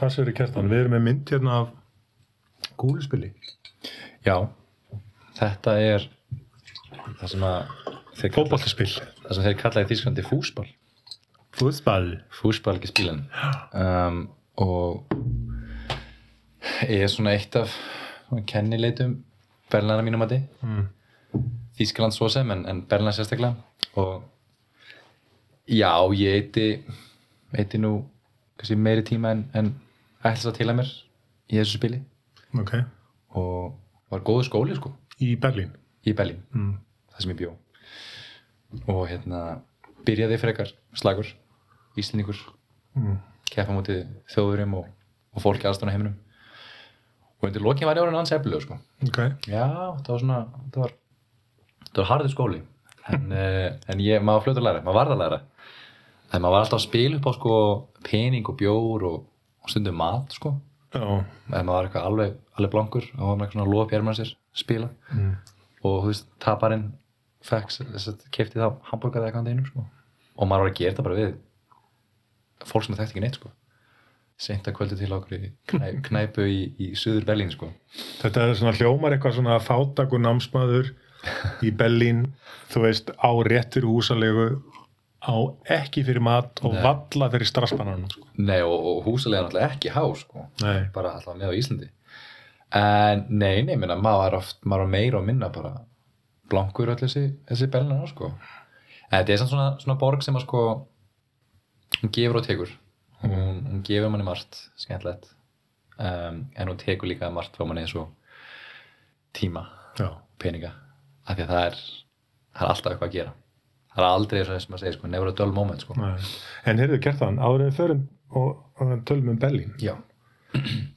Hvað sér í kertan? Við erum með mynd hérna af gúluspili. Já, þetta er það sem að þeir kalla, Fótballtaspil. það sem þeir kalla í Þýsklandi fúsball Fútball. fúsball ekki spílan um, og ég er svona eitt af kennileitum Berlana mínum að Mm. Þýskaland svo sem en, en Berlana sérstaklega og já, ég eiti eiti nú meiri tíma en, en ætlis að til að mér í þessu spili Ok. og var góðu skóli sko Í Berlín. í Berlín, Mm. það sem ég bjó og hérna byrjaði frekar slagur Íslendingur, Mm. keppa mútið þjóðurum og, og fólki aðstæðan heiminum og undir lokin var ég orðin hans eflug sko. Ok. já, það var svona það var, var harður skóli en, uh, en ég, maður var fljótur að læra maður varð að læra en maður var alltaf að spila upp á sko, pening og bjór og, og stundum mat sko. Já. en maður var eitthvað alveg, alveg blankur og var með eitthvað svona lof hérmann sér spila Mm. og þú veist, taparinn fekk, kefti það hambúrgar eða eitthvað einum sko. og maður var að gera þetta bara við fólk sem þekkti ekki neitt sko. seint að kvöldi til okkur í knæ, knæpu í, í suður Berlín sko. Þetta er svona hljómar eitthvað svona fátakur námsmaður í Berlín, þú veist, á réttur húsalegu, á ekki fyrir mat og Nei. valla fyrir strassbannanum. Sko. nei og, og húsalega náttúrulega ekki há sko. Bara alltaf með á Íslandi en nei, nei, minna, maður var oft maður var meira og minna bara blankur öll þessi, þessi Berlín sko. en þetta er samt svona, svona borg sem að sko hún gefur og tekur hún, hún gefur manni margt skemmtilegt um, en hún tekur líka margt frá manni eins og tíma Já. peninga af því að það er, það er alltaf eitthvað að gera það er aldrei eins og þess að maður segir sko, never a dull moment sko. En heyrðu Kjartan, áður en við förum og, og tölum um Berlín, já,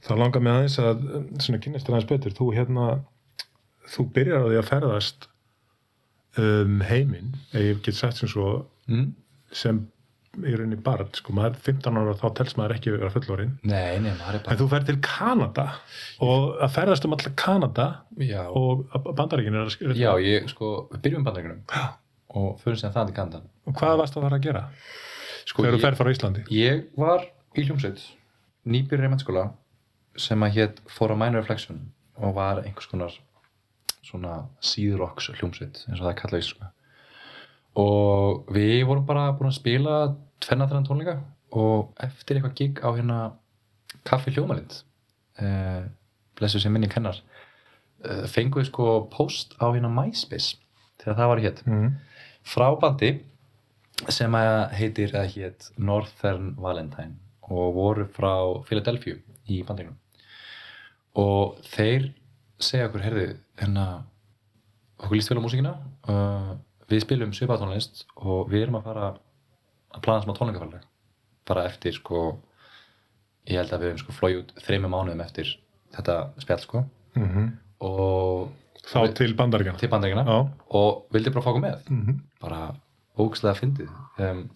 þá langar mig aðeins að um, svona kynast þér aðeins betur, þú hérna þú byrjar á því að ferðast um heiminn, ef ég get sagt sem svo mm? sem í rauninni barn, sko, maður er 15 ára þá telst maður ekki vera fullorinn nei, nei, maður er en þú fer til Kanada og að ferðast um alltaf Kanada já, og bandaríkin að já, ég sko, byrjum bandaríkunum og fyrir sem það til Kandan og hvað varst að fara að gera sko, þegar þú ég, fer frá Íslandi ég var í hljómsveit nýbyrður í mennskóla sem að hétt For a Minor Reflection og var einhvers konar svona síðrocks hljómsveit eins og það er kallað í sko. og við vorum bara búin að spila tvenna þennan tónleika og eftir eitthvað gig á hérna Kaffi Hljómalind eh, blessu sem minni kennar eh, fengum við sko post á hérna MySpace þegar það var hétt mm. frá bandi sem að heitir eða hétt Northern Valentine og voru frá Philadelphia í bandingunum og þeir segja okkur, heyrðu, hérna okkur líst vel á músíkina uh, við spilum svipatónlist og við erum að fara að plana smá tónleikafarleg bara eftir sko ég held að við höfum sko flóið út þreymur mánuðum eftir þetta spjall sko. Mm og þá til bandaríkjana til já. Og vildi bara fá okkur með. Mm bara ógæslega fyndið. Um,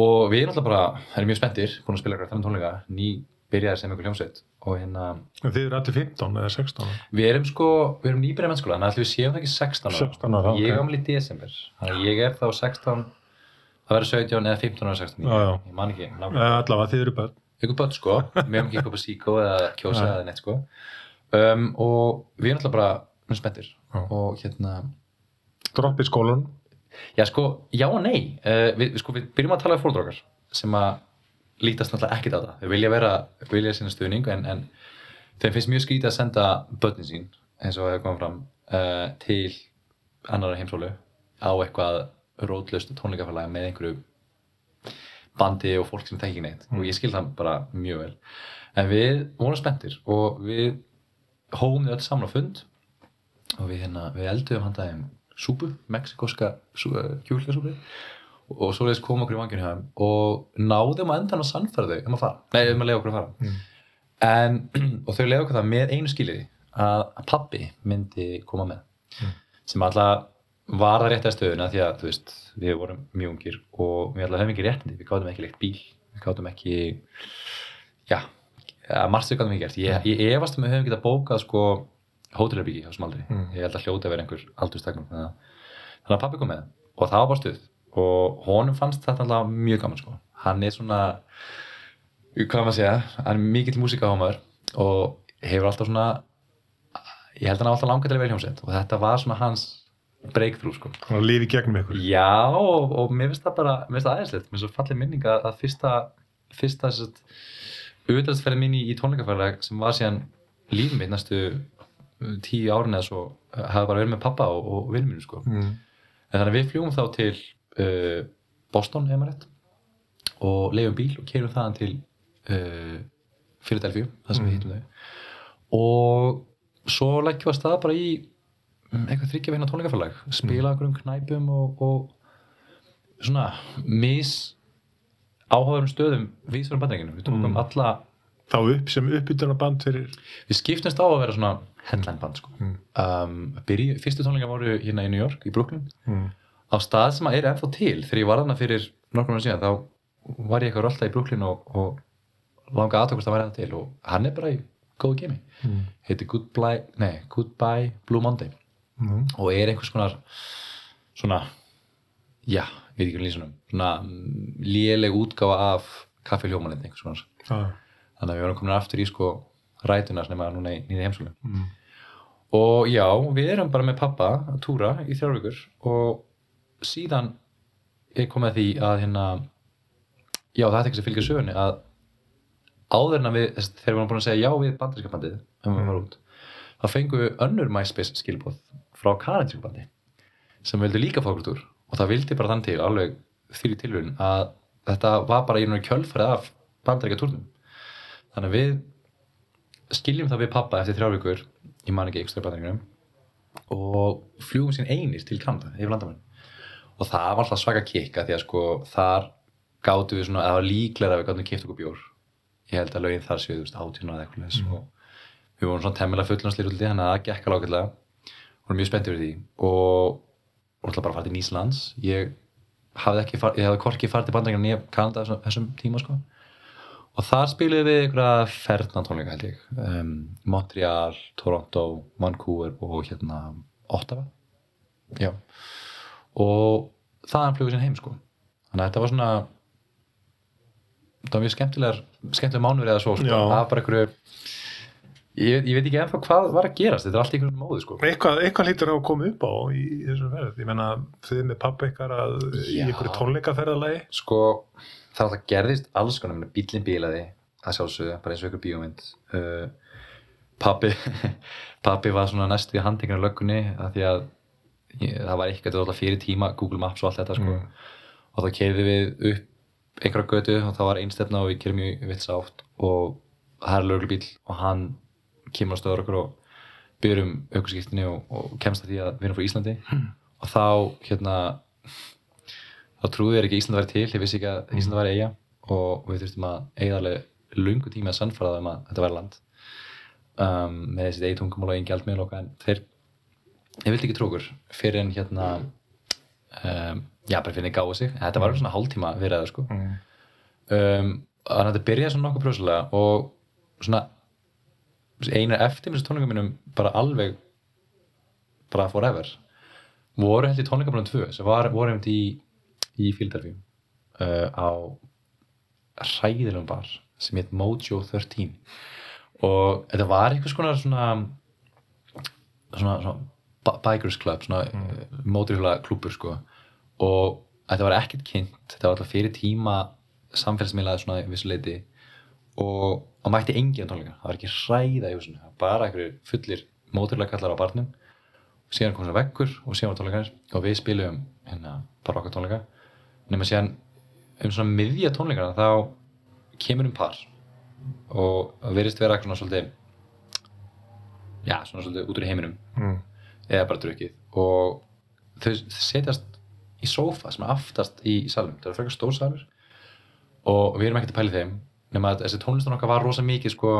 og við erum alltaf bara erum mjög spenntir, búin að spila eitthvað þannig tónleika. Ný byrjaði sem einhver hljómsveit. Og hérna, en þið eru allir 15 eða 16 við erum sko við erum nýbyrjað mennskóla, þannig að ætlum við séum það ekki 16 ára 16 ára, ok. ég er gamli í desember þannig að ég er þá 16 það verður 17 eða 15 ára 16 Já, já. ég man ekki, Eh, allavega þið eru börn. Ykkur börn sko, við höfum ekki eitthvað síkó eða kjósa eða neitt sko. Um, og við erum alltaf bara Já. og hérna droppi skólan Já, sko, já og nei. Uh, við, sko, við byrjum að tala um fólkdrókar sem að lítast náttúrulega ekkert á það. Þau vilja vera, vilja sína stuðning en, en þeim finnst mjög skrítið að senda börnin sín, eins og hefur komið fram, uh, til annara heimsólu á eitthvað rótlust tónleikafælega með einhverju bandi og fólk sem ekki neitt og ég skil það bara mjög vel. En við vorum spenntir og við hófum þau öll saman á fund og við, hérna, við elduðum handaðum súpu, mexikoska kjúklingasúpu og svo leiðis kom okkur í vanginu hjá þeim og náðum að endan að sannfæra þau um að fara, nei um að leiða okkur að fara. Mm. en, og þau leiða okkur það með einu skiliði að, að pappi myndi koma með. Mm. sem alltaf var það rétt að stöðuna því að þú veist, við vorum mjög ungir og við alltaf höfum ekki réttindi, við gátum ekki leikt bíl. Við gátum ekki já, ja, margt við gert. Ég, ég efast um að við höfum getað bókað sko hótelherbyggi hjá sem aldrei Mm. ég held að hljóta að vera einhver aldurstaknum þannig að, að pappi kom með og það var bara stuð og honum fannst þetta alltaf mjög gaman sko hann er svona hvað maður að segja, hann er mikill músikahámaður og hefur alltaf svona ég held að hann alltaf langað til að velja hljómsveit og þetta var svona hans breakthrough sko. Að lifa í gegnum ykkur. Já og, og mér finnst það bara, mér finnst það aðeinslegt mér finnst það fallið minning að, að fyrsta fyrsta auðvitaðsferði mín í, tónleikafæðileg sem var síðan lífum mitt næstu tíu árin eða svo uh, hafði bara verið með pappa og, og vinnum mínu sko. Mm. En þannig að við fljúum þá til uh, Boston, ef maður rétt og leiðum bíl og keirum þaðan til uh, Philadelphia, það sem við hittum þau og svo leggjum við að staða bara í um, eitthvað þryggja veina tónleikafélag spila okkur um knæpum og, og svona mis áhugaðurum stöðum vísverðum bandreikinu, við tókum Mm. alla Þá upp sem uppbytuna band fyrir... við skiptumst á að vera svona headline band sko. Mm. um, byrju, fyrstu tónleika voru hérna í New York, í Brooklyn Mm. á stað sem að er ennþá til þegar ég var þarna fyrir nokkur mánu síðan þá var ég eitthvað rölda í Brooklyn og, og langa aðtökust að væri það til og hann er bara í góðu gemi Mm. heitir Goodbye, nei, Goodbye Blue Monday Mm. og er einhvers konar svona já, við ekki um lýsunum svona léleg útgáfa af kaffi hljómanið einhvers konar Ah. þannig að við varum komin aftur í sko rætunar nema núna í nýði heimsólu Mm. og já, við erum bara með pappa að túra í þrjár vikur og síðan er komið því að hérna já, það er ekki sem fylgir sögunni að áður en að við, þegar við varum búin að segja já við bandaríska bandið, ef við varum út þá fengum við önnur MySpace skilbóð frá kanadíska bandi sem vildi líka fá okkur túr. Og það vildi bara þann til alveg fyrir tilvun að þetta var bara í og kjölfærið af bandaríka túrnum þannig að við skiljum það við pappa eftir þrjár vikur ég man ekki ekstra bandaríkunum og fljúum sín einir til Kanada yfir landamenn og það var alltaf svaka kikka því að sko þar gátum við svona, það var líklega að við gátum kipt okkur bjór. Ég held að lögin þar séu, þú veist, átjónu eða eitthvað mm. og við vorum svona temmilega fullnarslir útliti þannig að það gekk alveg ágætlega. Vorum mjög spenntið fyrir því og vorum alltaf bara að fara til Nýslands. Ég hafði ekki, far, ég hafði korki farið til bandaríkina nýja Kanada þessum tíma sko og þar spiliðum við einhverja ferðna tónleika held ég. Um, Montreal, Toronto, Vancouver og hérna Ottawa. Já. Og þaðan flugum við sér heim sko. Þannig að þetta var svona það var mjög skemmtilegar skemmtilegar mánuður eða svo sko. Það var bara einhverju ég, ég veit ekki ennþá hvað var að gerast. Þetta er allt í einhverjum móðu sko. Eitthvað, eitthvað lítur að koma upp á í, í þessum ferð. Ég menna, þið með pappa ykkar í einhverju tónleikaferðalagi. sko það alltaf gerðist alls konar bílinn bílaði að sjálfsögðu, bara eins og ykkur bíómynd. Uh, pappi pappi var svona næstu í handtekinu löggunni að því að ég, það var eitthvað fyrir tíma, Google Maps og allt þetta sko. og þá keirði við upp einhverja götu og það var einstefna og við kerum mjög vilt sátt og það er löglubíl og hann kemur á stöður okkur og byrjum um aukurskiptinni og, og kemst að því að við erum frá Íslandi. Og þá hérna þá trúði þér ekki að Ísland væri til, ég vissi ekki að Ísland væri eiga og við þurftum að eiga alveg lungu tíma að sannfæra það um að þetta væri land. Um, með þessi eigi tungumál og eigi gjaldmiðl og hvað en þeir ég vildi ekki trú okkur fyrir en hérna um, já, bara fyrir en gáði sig. Þetta var svona hálftíma verið sko. Mm. um, þannig að þetta byrjaði svona nokkuð brjóðslega og svona einar eftir þessu tónleika mínum bara alveg bara forever voru held í tónleika mínum tvö í, Philadelphia uh, á hræðilegum bar sem heit Mojo 13 og þetta var einhvers konar svona svona, svona bi- bikers club svona mm. móturhjóla klúpur sko. Og þetta var ekkert kynnt þetta var alltaf fyrir tíma samfélagsmiðlaði svona í vissu leiti og það mætti enginn á tónleika það var ekki hræða í húsinu það var bara einhverju fullir móturhjóla kallar á barnum. Og síðan kom svona vekkur og síðan var tónleikarnir og við spilum hérna bara okkar tónleika nema síðan um svona miðja tónleikana þá kemur um par. Og það verðist vera eitthvað svona svolítið já, svona svolítið út úr heiminum. Mm. eða bara drukkið. Og þau setjast í sófa sem er aftast í salum, það er frekar stór salur. Og við erum ekkert að pæla í þeim nema að þessi tónlistan okkar var rosa mikið sko,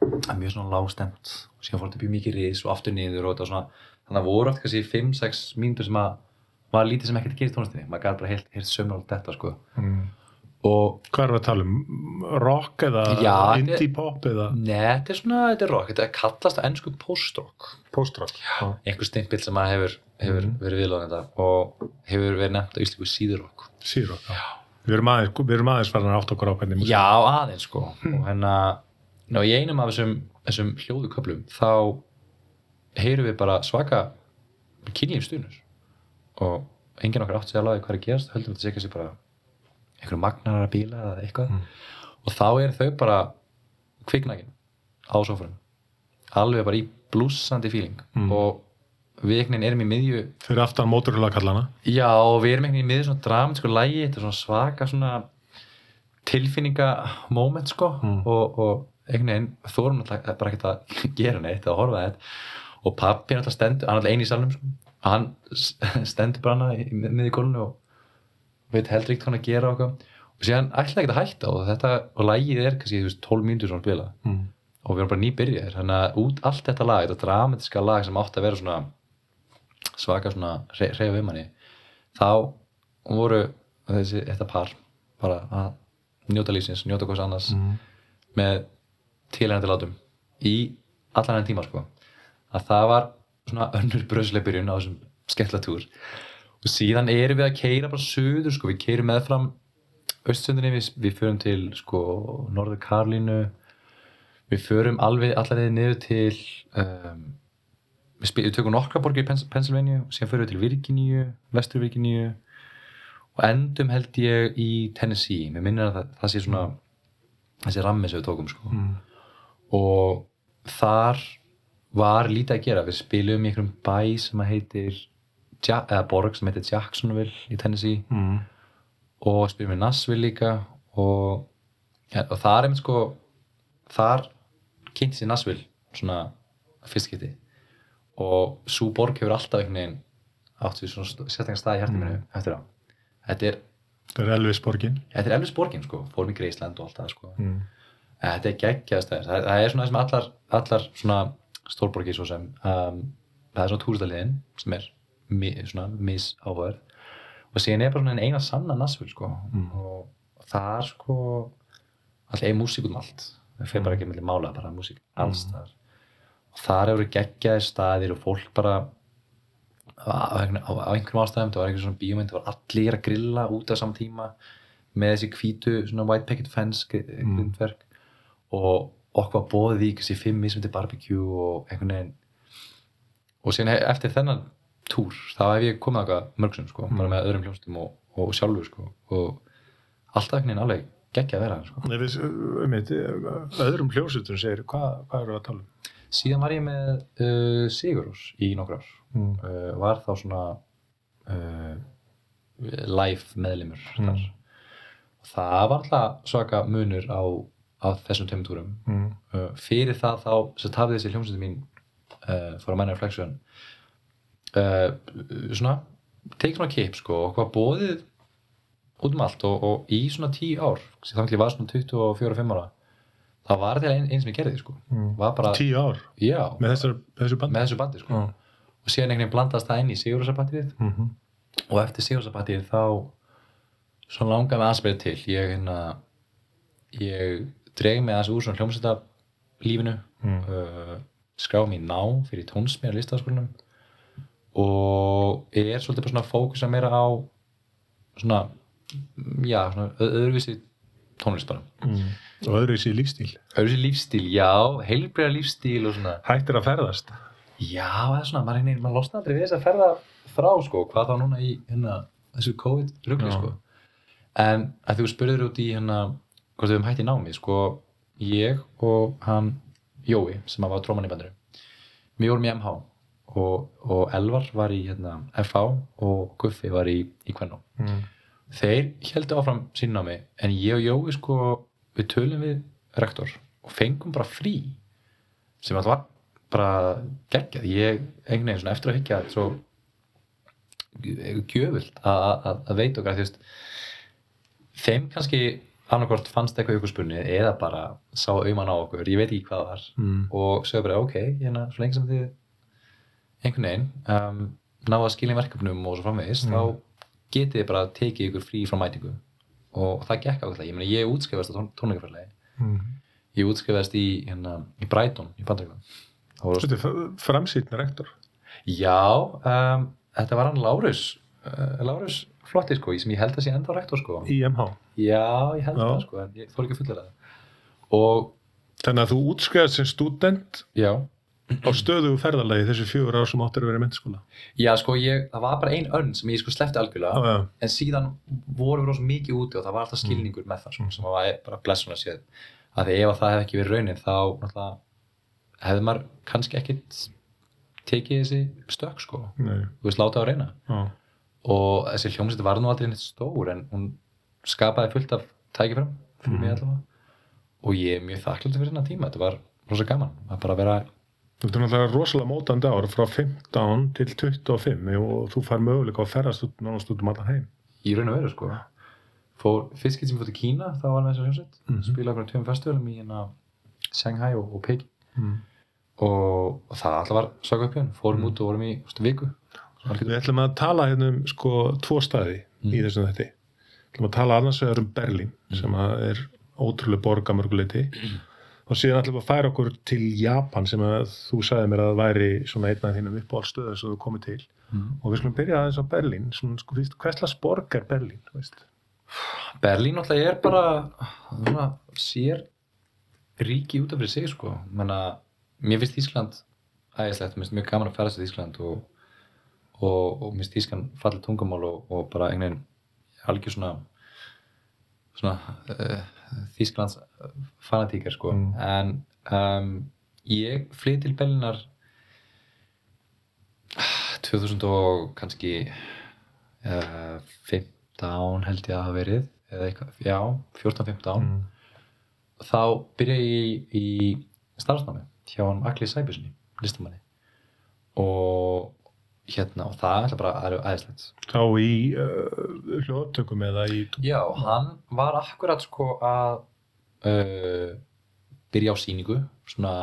mjög svona lágstemt og síðan fór þetta í mikið ris og aftur niður og þetta var svona, þannig að voru oft kannski 5-6 mínútur sem að var lítið sem ekkert gerist í tónlistinni, maður gæti bara heilt, heilt sömur allt þetta sko Mm. og Hvað erum við að tala um? Rock eða Já, indie pop eða Nei, þetta er svona, þetta er rock, þetta er kallast á ennsku post-rock. post-rock? Já. Einhver stimpill sem að hefur, hefur verið viðlóðan þetta og hefur verið nefnt á íslíku síðurrock. Síðrock, já. Við erum aðeins, við erum aðeins að átt okkur á músík. Já, aðeins sko og hérna, ná, í einum af þessum, þessum hljóðu köflum þá heyrum við bara svaka kynlífstunur og enginn okkar átt sig alveg hvað er að gerast höldum þetta sé ekki bara einhverjum magnarar bíla eða eitthvað. Og þá er þau bara kviknækin á sófurinn alveg bara í blúsandi feeling. Og við einhvern veginn erum í miðju Fyrir aftan móturhjóla kallana. Já, og við erum einhvern veginn í miður svona dramatísku lægi, þetta er svona svaka svona tilfinningamoment sko. Og, og einhvern veginn þórum náttúrulega bara ekkert að gera neitt að horfa þetta. Og pappi náttúrulega stendur, hann er náttúrulega eini í salnum sko, hann s- stendur bara hana í mið- miðju gólinu og veit heldur ekkert hvað hann að gera og og síðan ætlaði ekkert að hætta og þetta og lægið er kannski veist 12 mínútur svona að spila Mm. og við erum bara nýbyrjaðir þannig að út allt þetta lag, þetta dramatiska lag sem átti að vera svona svaka svona reyða við manni þá voru þessi, þetta par bara að njóta lífsins, njóta hvers annars Mm. með tilhengandi látum í allan enn tíma sko að það var svona önnur bröðslega byrjun á þessum skemmtilega túr. Og síðan erum við að keira bara suður sko, við keirum meðfram austsöndinni, við, við förum til sko Norður Karlínu við förum alveg allavega niður til um, við, við tökum nokkra borgir í Pennsylvania og síðan förum við til Virginíu, vestur Virginíu og endum held ég í Tennessee, mér minnir að það, það sé svona þessi rammi sem við tókum sko. Mm. og þar var lítið að gera við spilum í einhverjum bæ sem heitir ja eða borg sem heitir Jacksonville í Tennessee Mm. og spilum við Nashville líka og, ja, og það er einmitt sko þar kynnti sér Nashville svona fyrst geti og svo borg hefur alltaf einhvern veginn átt við svona sérstaklega stað í hjartum minu eftir á þetta er, Það er Elvis borgin. þetta er Elvis borgin sko fórum í Greisland og allt það sko Mm. Þetta er geggjaða stæðis. Það, það er svona sem allar, allar svona stórborgir svo sem um, það er svona túristaliðin sem er mi, svona misáhverð og síðan er bara svona eina sanna Nashville sko. Og það er sko alltaf er músík út um allt. Það fer bara ekki með mála, bara músík alls þar og þar eru geggjaði staðir og fólk bara á, á, á, einhverjum ástæðum það var einhver svona bíómynd, það var allir að grilla út á saman tíma með þessi hvítu svona white picket fence gri- grindverk. Og okkur var bóðið í kannski fimm mismundi barbecue og einhvern veginn og síðan he- eftir þennan túr þá hef ég komið eitthvað mörgsum sko, bara með öðrum hljómstum og, og sjálfur sko, og alltaf einhvern veginn alveg geggja að vera sko. Nei, við, um eitt, öðrum hljósutum segir, hvað, hvað eru að tala um? síðan var ég með uh, Sigurós í nokkur ár Mm. uh, var þá svona uh, live meðlimur þar og það var alltaf svaka munur á, á þessum tveim túrum Mm. uh, fyrir það þá sem hafði þessi hljómsveitin mín uh, for a minor reflection uh, svona tekið svona kip sko og hvað bóðið út um allt og, og í svona tíu ár þá ég var svona 24-5 ára það var til einn ein sem ég gerði sko Mm. var bara, Tíu ár já, með þessar, þessu band? með þessu bandi sko Já. og síðan einhvern veginn blandast það inn í Sigurðarsabatterið Mm -hmm. og eftir Sigurðarsabatterið þá svona langaði aðeins meira til ég hérna ég dreg mig aðeins úr svona hljómsveita lífinu Mm. uh, skrá mér ná fyrir tónsmíðar listafaskólanum og er svolítið bara svona fókusa meira á svona já, svona öðruvísi tónlist bara Mm. Og öðru í lífstíl. öðruvísi lífstíl, já, heilbreyða lífstíl og svona Hættir að ferðast. Já, eða svona, maður, einnig, maður losna aldrei við þess að ferða frá, sko, hvað þá núna í hérna, þessu COVID-rugli, sko. En að þú spurður út í hérna, hvort við höfum hætt í námi, sko, ég og hann Jói, sem var tróman í bandinu, við vorum í MH og, og Elvar var í hérna, FH og Guffi var í, í Kvennó. Mm. Þeir heldur áfram sín námi, en ég og Jói, sko, við tölum við rektor og fengum bara frí sem að var bara geggjað, ég einhvern veginn eftir að higgja svo gjöfult að- veita okkar þeim kannski annarkvort fannst eitthvað í okkur spunni eða bara sá auðmann á okkur, ég veit ekki hvað það var Mm. og sögðu bara ok, hérna svo lengi sem þið einhvern veginn um, náðu að skilja verkefnum og svo framvegis þá getið þið bara tekið ykkur frí frá mætingu og það gekk ákveðlega, ég meina ég útskrifast á tón, tónleikaferðlegi Mm. ég útskrifast í, hérna, í Brighton í Bandaríkjum Þetta er framsýtna rektor. Já, um, þetta var hann Lárus uh, Lárus flotti sko, sem ég held að sé enda rektor sko. IMH Já, ég held það sko, en ég þór ekki að fullera það. Og þannig að þú útskriðast sem student já, á stöðu ferðalagi þessu fjögur ár sem áttur að vera í mentaskóla já sko ég, það var bara ein önn sem ég sko sleppti algjörlega. Já, já, en síðan vorum við rosa mikið úti og það var alltaf skilningur með það sko, sem var bara blessunlega séð. Að því ef að það hefði ekki verið raunin þá hefði maður kannski ekkit tekið þessi stökk sko, nei, þú veist, láta á að reyna. Já, og þessi hljómsveit var nú aldrei neitt stór en hún skapaði fullt af tækifærum fyrir mig allavega. Og ég er mjög þakkláttur fyrir hennar tíma þetta var rosa gaman að bara vera Þetta er náttúrulega rosalega mótandi ár frá 15 til 25 og þú fær möguleika að ferðast út nánast út um allan heim. í raun og veru sko. Fyrst getur sem fór til Kína þá var með þessa hljómsveit. Mm -hmm. spilaði okkur á tveim festivalum í hérna Shanghai og, og Peking. Mm. og, og það alltaf var svaka upp hérna fórum út og vorum í viku Við ætlum að tala hérna um sko tvo staði í þessum þetta. Við ætlum að tala annars vegar um Berlín sem að er ótrúlega borg að mörguleiti og síðan ætlum við að færa okkur til Japan sem að þú sagði mér að væri svona einn af þínum uppáhaldstöðu sem þú komið til. Og við skulum byrja aðeins á Berlín. Svona, sko, fyrst, hverslas borg er Berlín veist? Berlín náttúrulega er bara svona, sér ríki út af fyrir sig sko. Menna, mér finnst Ísland ægislegt, mér finnst mjög gaman að ferðast til Ísland og, og, og mér finnst Ísland fallið tungumál og, og bara einhvern veginn algjör svona svona uh, Þísklands fanatíkar sko. En um, ég flyð til Berlínar 2000 og kannski uh, 15 held ég að hafa verið eða eitthvað, já, 14-15 Mm. þá byrja ég í, í starfsnámi hjá hann Akli Sæbjörnsni, listamanni. Og hérna og það er bara aðeins aðeinslegt Þá í uh, hljóðtökum eða í Já, hann var akkurat sko að uh, byrja á sýningu svona,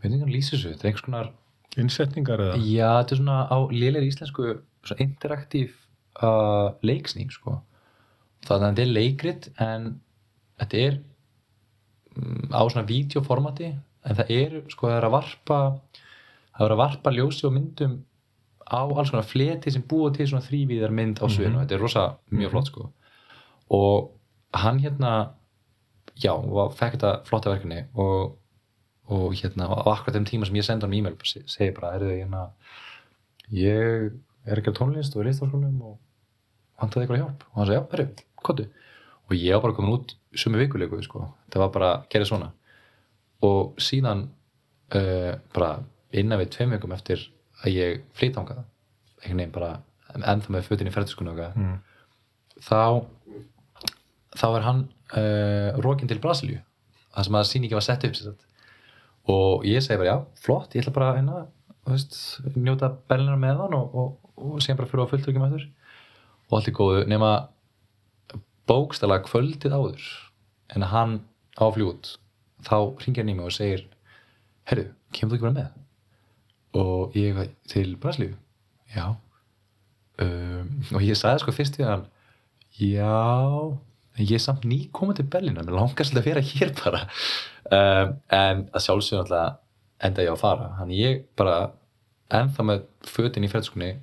veit ekki hann lýsir þessu? Þetta er einhvers konar, innsetningar eða? Já, þetta er svona á lélegri íslensku svona interaktív uh, leiksning sko. Það er þetta er leikrit en þetta er mm, á svona vídeoformati en það er sko það er að varpa það er að varpa ljósi og myndum á alls konar fleti sem búa til svona þrývíðar mynd á sviðinu. Þetta er rosa mjög flott sko. Og hann hérna já, og fekk þetta flotta verkefni og, og hérna á akkurat þeim tíma sem ég sendi hann e-mail bara se- segi bara, er þau hérna ég er ekki að tónlist og er í listaskólum og vantaði eitthvað hjálp. Og hann sagði, já, herru, kottu og ég var bara komin út sumi vikulegu sko. það var bara gera svona. Og síðan uh, bara innan við tveim vikum eftir að ég flýt þangað einhvern veginn bara ennþá með fötin í eitthvað Mm. þá þá er hann uh, rókin til Brasilíu það sem að sýningi var sett upp sagt. og ég segi bara já, flott ég ætla bara hérna, njóta Berlinar með hann og, og, og síðan bara fyrir að fulltökjum eftir og allt í góðu nema bókstala kvöldið áður en hann áfljú út þá ringir hann í mig og segir herru, kemur þú ekki bara með og ég til Brasilíu. Já. Um, og ég sagði sko fyrst við hann já en ég er samt ný komið til Berlín mér langar svolítið að vera hér bara. Um, en að sjálfsögum alltaf enda ég á að fara. Hann ég bara ennþá með fötin í ferðskunni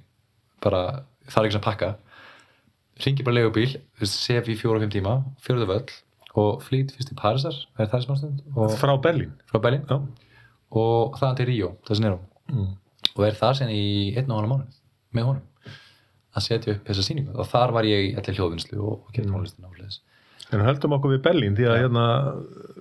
bara þarf ekki sem pakka ringi bara legubíl sef í fjóra og fimm tíma, fjóruðu völl og flýt fyrst ástund og frá Berlín? Frá Berlín. Og þaðan til Ríó, það sem er Mm. og er þar sen í einn og hana mánuð með honum að setja upp þessa sýningu. Og þar var ég í allir hljóðvinnslu og, og gera tónlistin áfleðis En höldum okkur við Berlín því að hérna,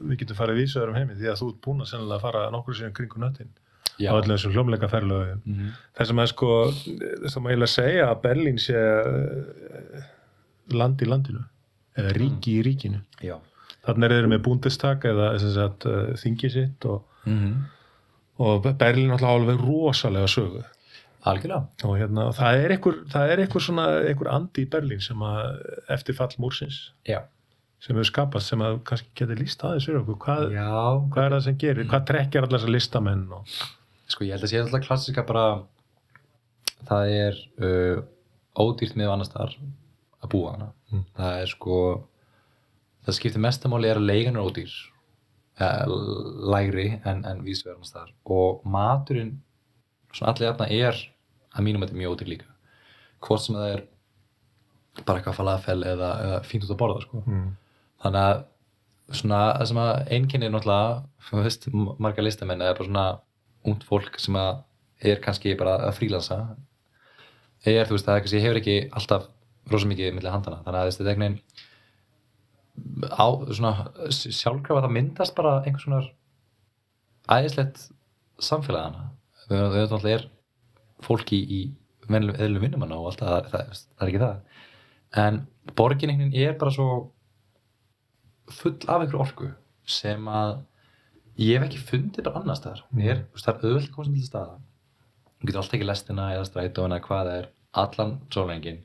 við getum farið vísöður um heimi því að þú ert búin að sennilega fara nokkur síðan kringu nöttin Já, á öllum þessum hljómleika ferðlögu Mhm. þess að maður sko þess að maður eiginlega segja að Berlín sé eh, land í landinu eða ríki í ríkinu. Já. þannig er þeir með búndistak eða uh, þingi sitt og, Mm og Berlín alltaf alveg rosalega sögu. Algjörlega. Og hérna, það er einhver, það er einhver svona einhver andi í Berlín sem að eftir fall múrsins. Já. sem hefur skapast sem að kannski getur líst aðeins fyrir okkur. Hvað, já, hvað er það sem gerir, hvað trekkjar allar þessar listamenn og sko ég held að sé alltaf klassika bara það er uh, ódýrt með annars þar að búa hana. Mm. það er sko það skiptir mestamáli er að leigan er ódýr eh, lægri en, en vísvegar annars þar og maturinn svona allir þarna er að mínum að þetta er mjög ódýr líka hvort sem það er bara eitthvað falafel eða, eða fínt út að borða sko. mm. þannig að svona það sem að einkennir náttúrulega þú veist, marga listamenn er bara svona ungt fólk sem að er kannski bara að frílansa er þú veist, það er kannski hefur ekki alltaf rosa mikið milli handana þannig að þetta er einhvern veginn á svona sjálfkrafa það myndast bara einhvers svona æðislegt samfélagana það það náttúrulega er fólki í venlu eðlu vinnumanna og allt það, það, það, er ekki það. En borgin einhvern veginn er bara svo full af einhverju orku sem að ég hef ekki fundið bara annars mm. er, veist, það er að koma sem til staða þú getur alltaf ekki lestina eða strætóna eða hvað það er, allan sólengin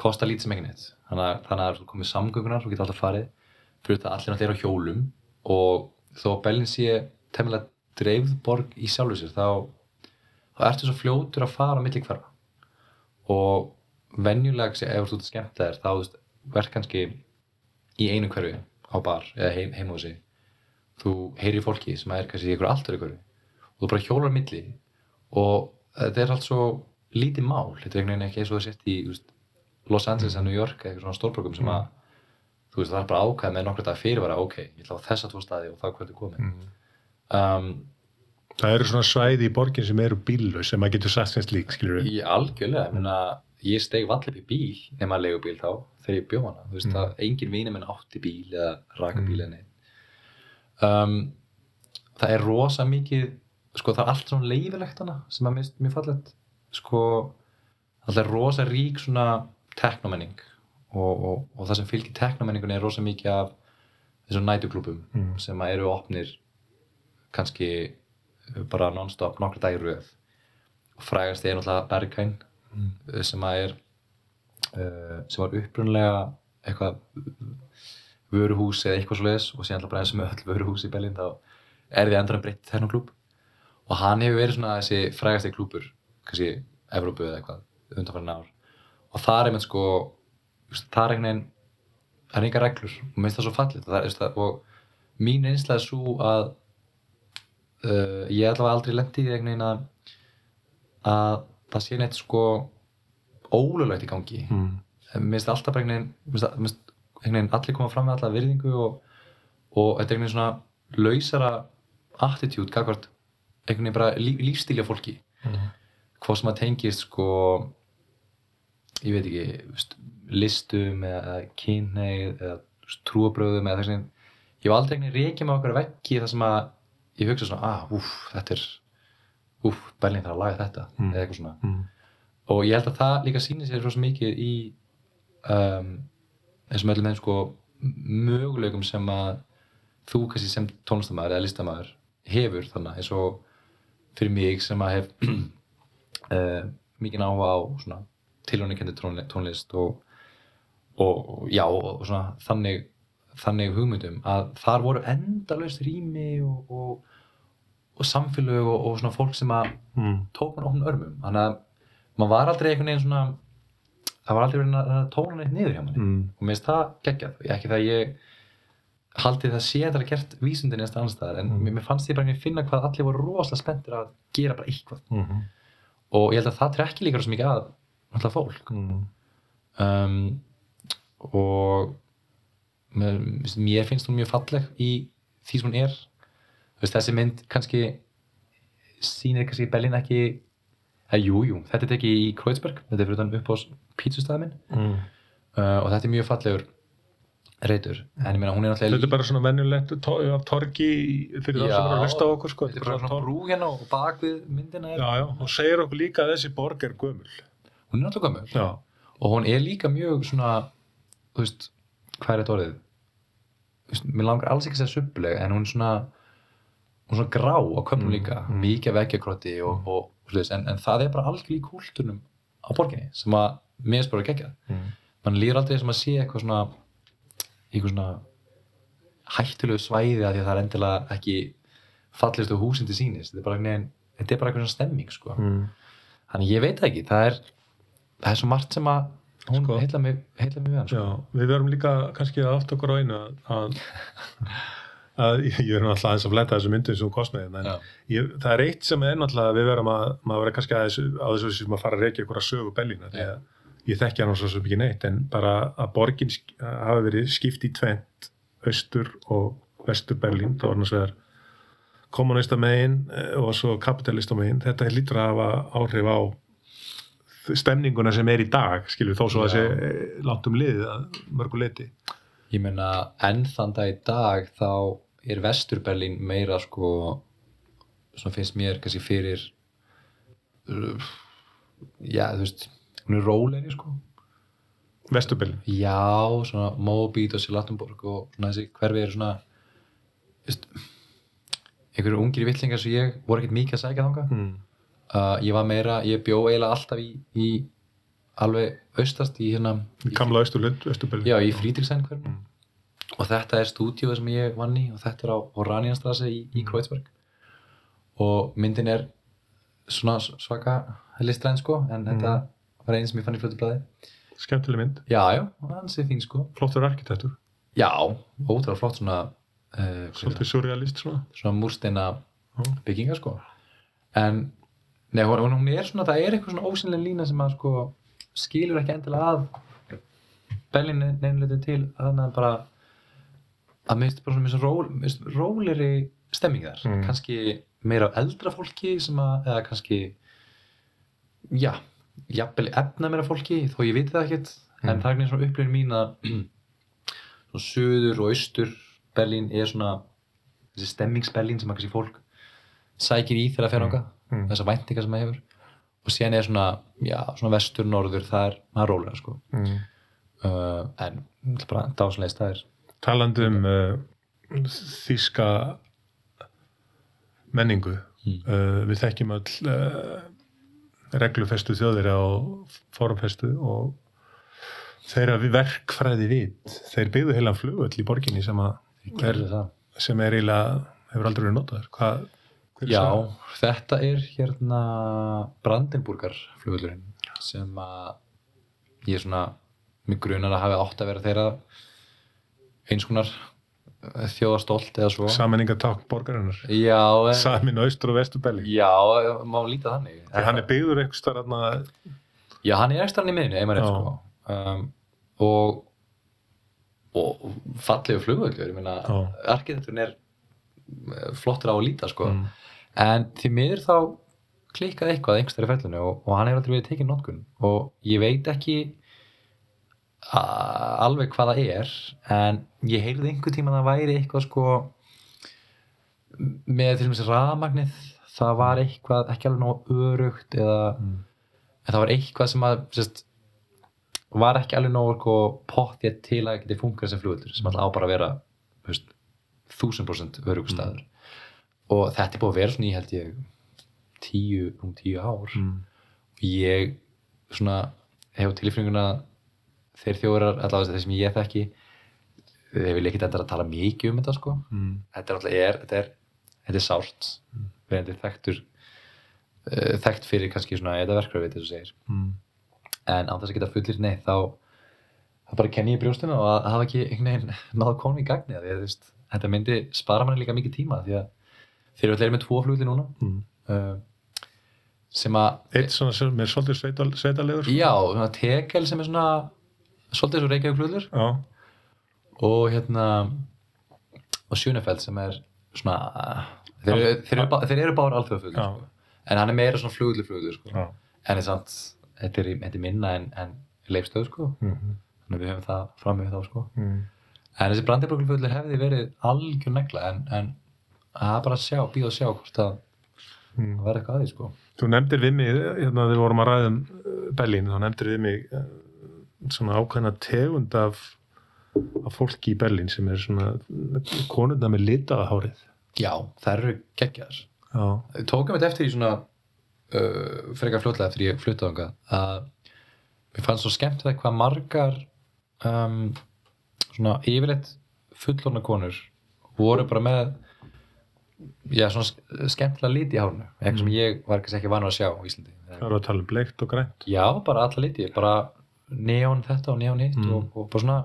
kostar lítið sem ekki neitt. Þannig að, þannig að þú komið samgöngunar þú getur alltaf farið. Fyrir það allir náttúrulega er á hjólum. Og þó að Bellin sé temmilega dreifð borg í sjálfu sér þá, þá ertu svo fljótur að fara á milli hverfa. Og venjulega sé- ef þú ert skemmt þér þá verð kannski í einu hverfi á bar eða heim, heim á sig þú heyrir fólki sem er kannski í einhverju allt öru hverfi. Og þú bara hjólar milli. Og þetta er allt svo lítið mál, þetta er einhvern veginn ekki eins og það sett í Los Angeles eða New York eða svona stórborgum sem að þú veist það er bara ákveð með nokkru dag fyrir bara ok, ég ætla á þessa tvo staði og það hvernig komið Mm. um, það eru svona svæði í borgin sem eru bíllaus sem maður getur sagt sem slík skilur við Ég algjörlega, ég meina ég steg vall upp í bíl, nema að leigu bíl þá þegar ég bjó hana, þú veist Mm. það engin vinur minn átti bíl eða raka bíl mm. um, það er rosa mikið sko það er allt svona leifilegt hana sem að mist mjög fallegt sko það er rosa rík svona teknomenning og, og, og það sem fylgir teknomenningunni er rosa mikið af þessum nætuklúbum Mm. sem eru opnir kannski bara non-stop nokkra dagir röð og frægast er náttúrulega Berghain Mm. sem að er uh, sem var upprunlega eitthvað vöruhús eða eitthvað svo leiðis og síðan alltaf bara eins og með öll vöruhús í Berlín þá er því endur að breytta þennan klúb og hann hefur verið svona þessi frægasti klúbur kannski Evrópu eða eitthvað undanfærin ár og það er einmitt sko það er einhvern veginn það er enga reglur og mér finnst það svo fallið það, er, það, og mín einslega er svo að uh, ég allavega aldrei lendi í einhvern veginn að að það sé neitt sko ólulegt í gangi mm. mér finnst alltaf bara einhvern veginn einhvern veginn allir koma fram með alla virðingu og, og þetta er einhvern veginn svona lausara attitude gagvart einhvern veginn bara lí, lífstílja fólki Mm. hvað sem að tengist sko ég veit ekki listum eða kynneið eða trúabröðum eða þess að ég hef aldrei einhvern veginn reykja með okkur veggi þar sem að ég hugsa svona, ah, úff, þetta er úff, Berlín þarf að laga þetta Mm. eða eitthvað svona Mm. og ég held að það líka sýnir sér rosa mikið í um, þessum öllum þeim sko möguleikum sem að þú kannski sem tónlistamæður eða listamæður hefur þannig eins og fyrir mig sem að hef uh, mikið áhuga á svona tilhjóninkendi tónlist og, og já og svona þannig, þannig hugmyndum að þar voru endalaust rými og, og, og samfélög og, og svona fólk sem að Mm. tók mann ofn örmum þannig að maður var aldrei einhvern veginn svona það var aldrei verið að, að tóna neitt niður hjá manni Mm. og mér finnst það geggjað ekki það að ég haldi það sé að það er gert vísundin í einsta anstæðar en Mm. mér, fannst ég bara að finna hvað allir voru rosalega spenntir að gera bara eitthvað Mm. og ég held að það trekki líka svo mikið að alltaf fólk Mm. um, og mér, mér finnst hún mjög falleg í því sem hún er veist, þessi mynd kannski sýnir kannski Berlín ekki eða jú, jú, þetta er tekið í Kreuzberg þetta er fyrir utan upp á pítsustæði minn Mm. uh, og þetta er mjög fallegur reytur, en ég meina hún er náttúrulega Þetta er bara svona venjulegt to af torgi fyrir það sem er að hlusta á okkur sko. þetta er bara svona brú hérna og bak við myndina er, Já, já, og segir okkur líka að þessi borg er gömul. Hún er náttúrulega gömur Já. og hún er líka mjög svona þú veist, hvað er þetta orðið Þú veist, mér langar alls ekki að segja subleg en hún er svona hún er svona grá á köfnum Mm, líka mm. mikið veggjakrotti og, og, og svoleiðis, en, en það er bara algjörlega í kúlturnum á borginni sem að mér er bara geggjað Mm. mann líður aldrei sem að sé eitthvað svona eitthvað svona hættulegu svæði að því að það er endilega ekki fallistu húsin til sínis þetta er bara, er bara eitthvað svona stemming sko. Mm. þannig ég veit ekki það er, það er svo margt sem að hún Sko. heilla mig, heilla mig við hann sko. Já, við verum líka kannski að átt okkur á einu að, að, að ég er náttúrulega aðeins að fletta þessu myndum sem þú kost með en Já. ég, það er eitt sem er náttúrulega að við verum að maður verður kannski aðeins á þessu sem að fara að reykja ykkur að sögu Bellína því að ég þekki hann svo sem ekki neitt en bara að borgin hafi verið skipt í tvent austur og vestur Berlín þá var hann að segja kommunista megin og svo kapitalista megin þetta lítur að hafa áhrif á stemninguna sem er í dag skilur þó svo að Já. þessi langt um liðið að mörgu leiti Ég meina, enn þann dag í dag þá er Vestur-Berlín meira sko, svona finnst mér kannski fyrir uh, já, þú veist hún er rólegri sko vestur Berlín já, svona Móbít og Silatunborg og svona þessi hverfi eru svona einhverju ungir vittlingar sem ég voru ekkert mikið að sækja þangað mm. Uh, ég var meira, ég bjó eiginlega alltaf í, í alveg austast í hérna austur, austur Berlín Já, í Frídriksson hvernig Mm. og þetta er stúdíóið sem ég vann í og þetta er á Oranianstrasse í, í Mm. Kreuzberg. Og myndin er svona svaka listræn sko en þetta Mm. var einn sem ég fann í flötublaði skemmtileg mynd, Já, já, hann sé fín sko. Flottur arkitektur. Já, ótrúlega flott svona uh, svolítið surrealist svona. Svona múrsteina Já. byggingar sko. En nei, hún, hún er svona, það er eitthvað svona ósynlega lína sem að sko skilur ekki endilega að Berlín nefnilegði til þannig að bara að mér finnst bara svona mjög svo róleri stemming þar, Mm. kannski meira á eldra fólki sem að, eða kannski já, jafnvel efna meira fólki þó ég viti það ekkert, en Mm. það er svona upplifin mín að svona söður og austur Berlín er svona þessi stemmingsberlín sem að kannski fólk sækir í þegar það fer ánga Mm. þessar væntingar sem það hefur og síðan er svona, já, svona vestur, norður það er, það er rólega sko mm. uh, en bara dásanlega staðir talandi um uh, þíska menningu Mm. uh, við þekkjum öll uh, reglufestu þjóðir á formfestu og þeirra verkfræði vit þeir byggðu heilan flugull í borginni sem, að, er, sem er eiginlega hefur aldrei verið notaður Hvað, Já, þetta er hérna Brandenburgar flugullurinn sem að ég er svona mig grunar að hafi átt að vera þeirra eins konar eh, þjóðastolt eða svo. Sammenningatákn borgarinnar. En, samin austur og vestur Berlín já, má líta þannig. Þegar hann er byggður eitthvað starf Já, hann er hann í miðinu, rétt sko. Um, og og fallegu flugvöllur ég meina, arkitekturinn er eh, flottur á að líta sko. Mm. En því miður þá klikkaði eitthvað einhverstað í fellinu og, og hann hefur aldrei verið tekið notkun. Og ég veit ekki alveg hvað það er en ég heyrði einhver tíma að það væri eitthvað sko með til dæmis rafmagnið það var eitthvað ekki alveg nóg örugt eða Mm. það var eitthvað sem að sérst, var ekki alveg nóg sko, pottið til að geti funkar sem flugullur sem alltaf á bara að vera þú veist, 1000% örugustæður og þetta er búið að vera svona í held ég tíu, um tíu ár Mm. og ég svona hefur tilfinninguna að þeir þjóðar allavega þeir sem ég þekki þeir vilja ekkert endur að tala mikið um þetta sko Mm. þetta er alltaf er, þetta er, þetta er sárt Mm. verðandi þekktur uh, þekkt fyrir kannski svona eða verkræfið þess að segir Mm. en án þess að geta fullir nei þá það bara kenni ég brjóstina og að hafa ekki einhvern veginn náða konum í gagni að þetta myndi spara manni líka mikið tíma því að þeir eru með tvo flugli núna Mm. uh, sem að eitt svona sem er svolítið sveital, sveitalegur já, svona tekel sem er svona svolítið svo Reykjavík fluglur og hérna og Sjöunefeld sem er svona þeir, eru- þeir, eru, þeir eru báður alþjóðafluglur sko. en hann er meira svona flugli fluglur sko. En er þetta er, þetta er minna en, en leifstöð sko Mm. þannig að við höfum það fram með þá sko Mm. en þessi brandibrúkulfullir hefði verið algjör negla en, en er bara að sjá, býða að sjá hvort að Mm. verði eitthvað að því sko Þú nefndir við mig, hérna þegar við vorum að ræða um uh, Berlín, þá nefndir við mig uh, svona ákveðna tegund af, af fólki í Berlín sem er svona konurna með litaða hárið. já, það eru geggjaðar Já. Við tókum þetta eftir í svona uh, frekar fljótlega eftir ég fluttaði þangað að mér fannst svo skemmt það hvað margar um, svona yfirleitt fullorna konur voru bara með já, svona sk- skemmtilega liti í hárnu eitthvað sem ég var kannski ekki vanur að sjá á Íslandi Það eru að tala um bleikt og grænt. Já, bara alla liti, bara neon þetta og neon hitt Mm. og, og bara svona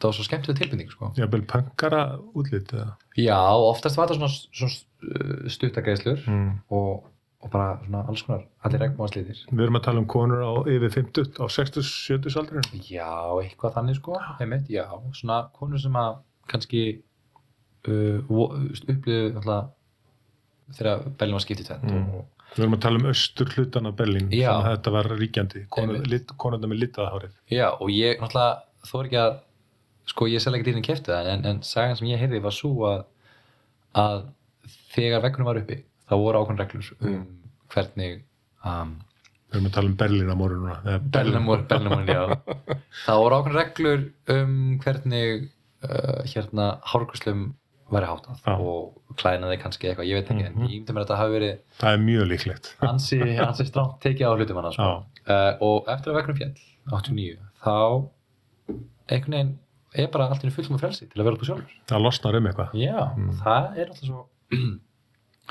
það var svo skemmtileg tilbinding sko. Jafnvel punkara útlit eða. Já, oftast var þetta svona, svona stuttagreislur Mm. og og bara svona alls konar, allir regnbóðanslitir Við erum að tala um konur á yfir 50, á 60-70 aldrei. Já, eitthvað þannig sko, einmitt, já, svona konur sem að kannski uh, upplýðu alltaf þegar Berlín var skipt í tvend Mm. Við erum að tala um austur hlutan af Berlín, Já. sem þetta var ríkjandi, konurna með litaða hárið. Já, og ég náttúrulega þó er ekki að sko ég selja ekki dýrin kefti það en, en sagan sem ég heyrði var svo að að þegar veggunum var uppi þá voru ákveðin reglur um hvernig um, Við erum að tala um Berlín á morgununa. eða Berlinamór, Berlinamórin, já það voru ákveðin reglur um hvernig uh, hérna hárgruslum væri háttað Já. og klænaði kannski eitthvað, ég veit ekki Mhm. en ég myndi mér að þetta hafi verið Það er mjög líklegt. ansi, ansi stránt tekið á hlutum hann sko. Já. uh, og eftir að veggunum fjall 89, þá einhvern veginn er bara allt í fullt með frelsi til að vera út á sjálfur Það losnar um eitthvað. já, Mm. og það er alltaf svo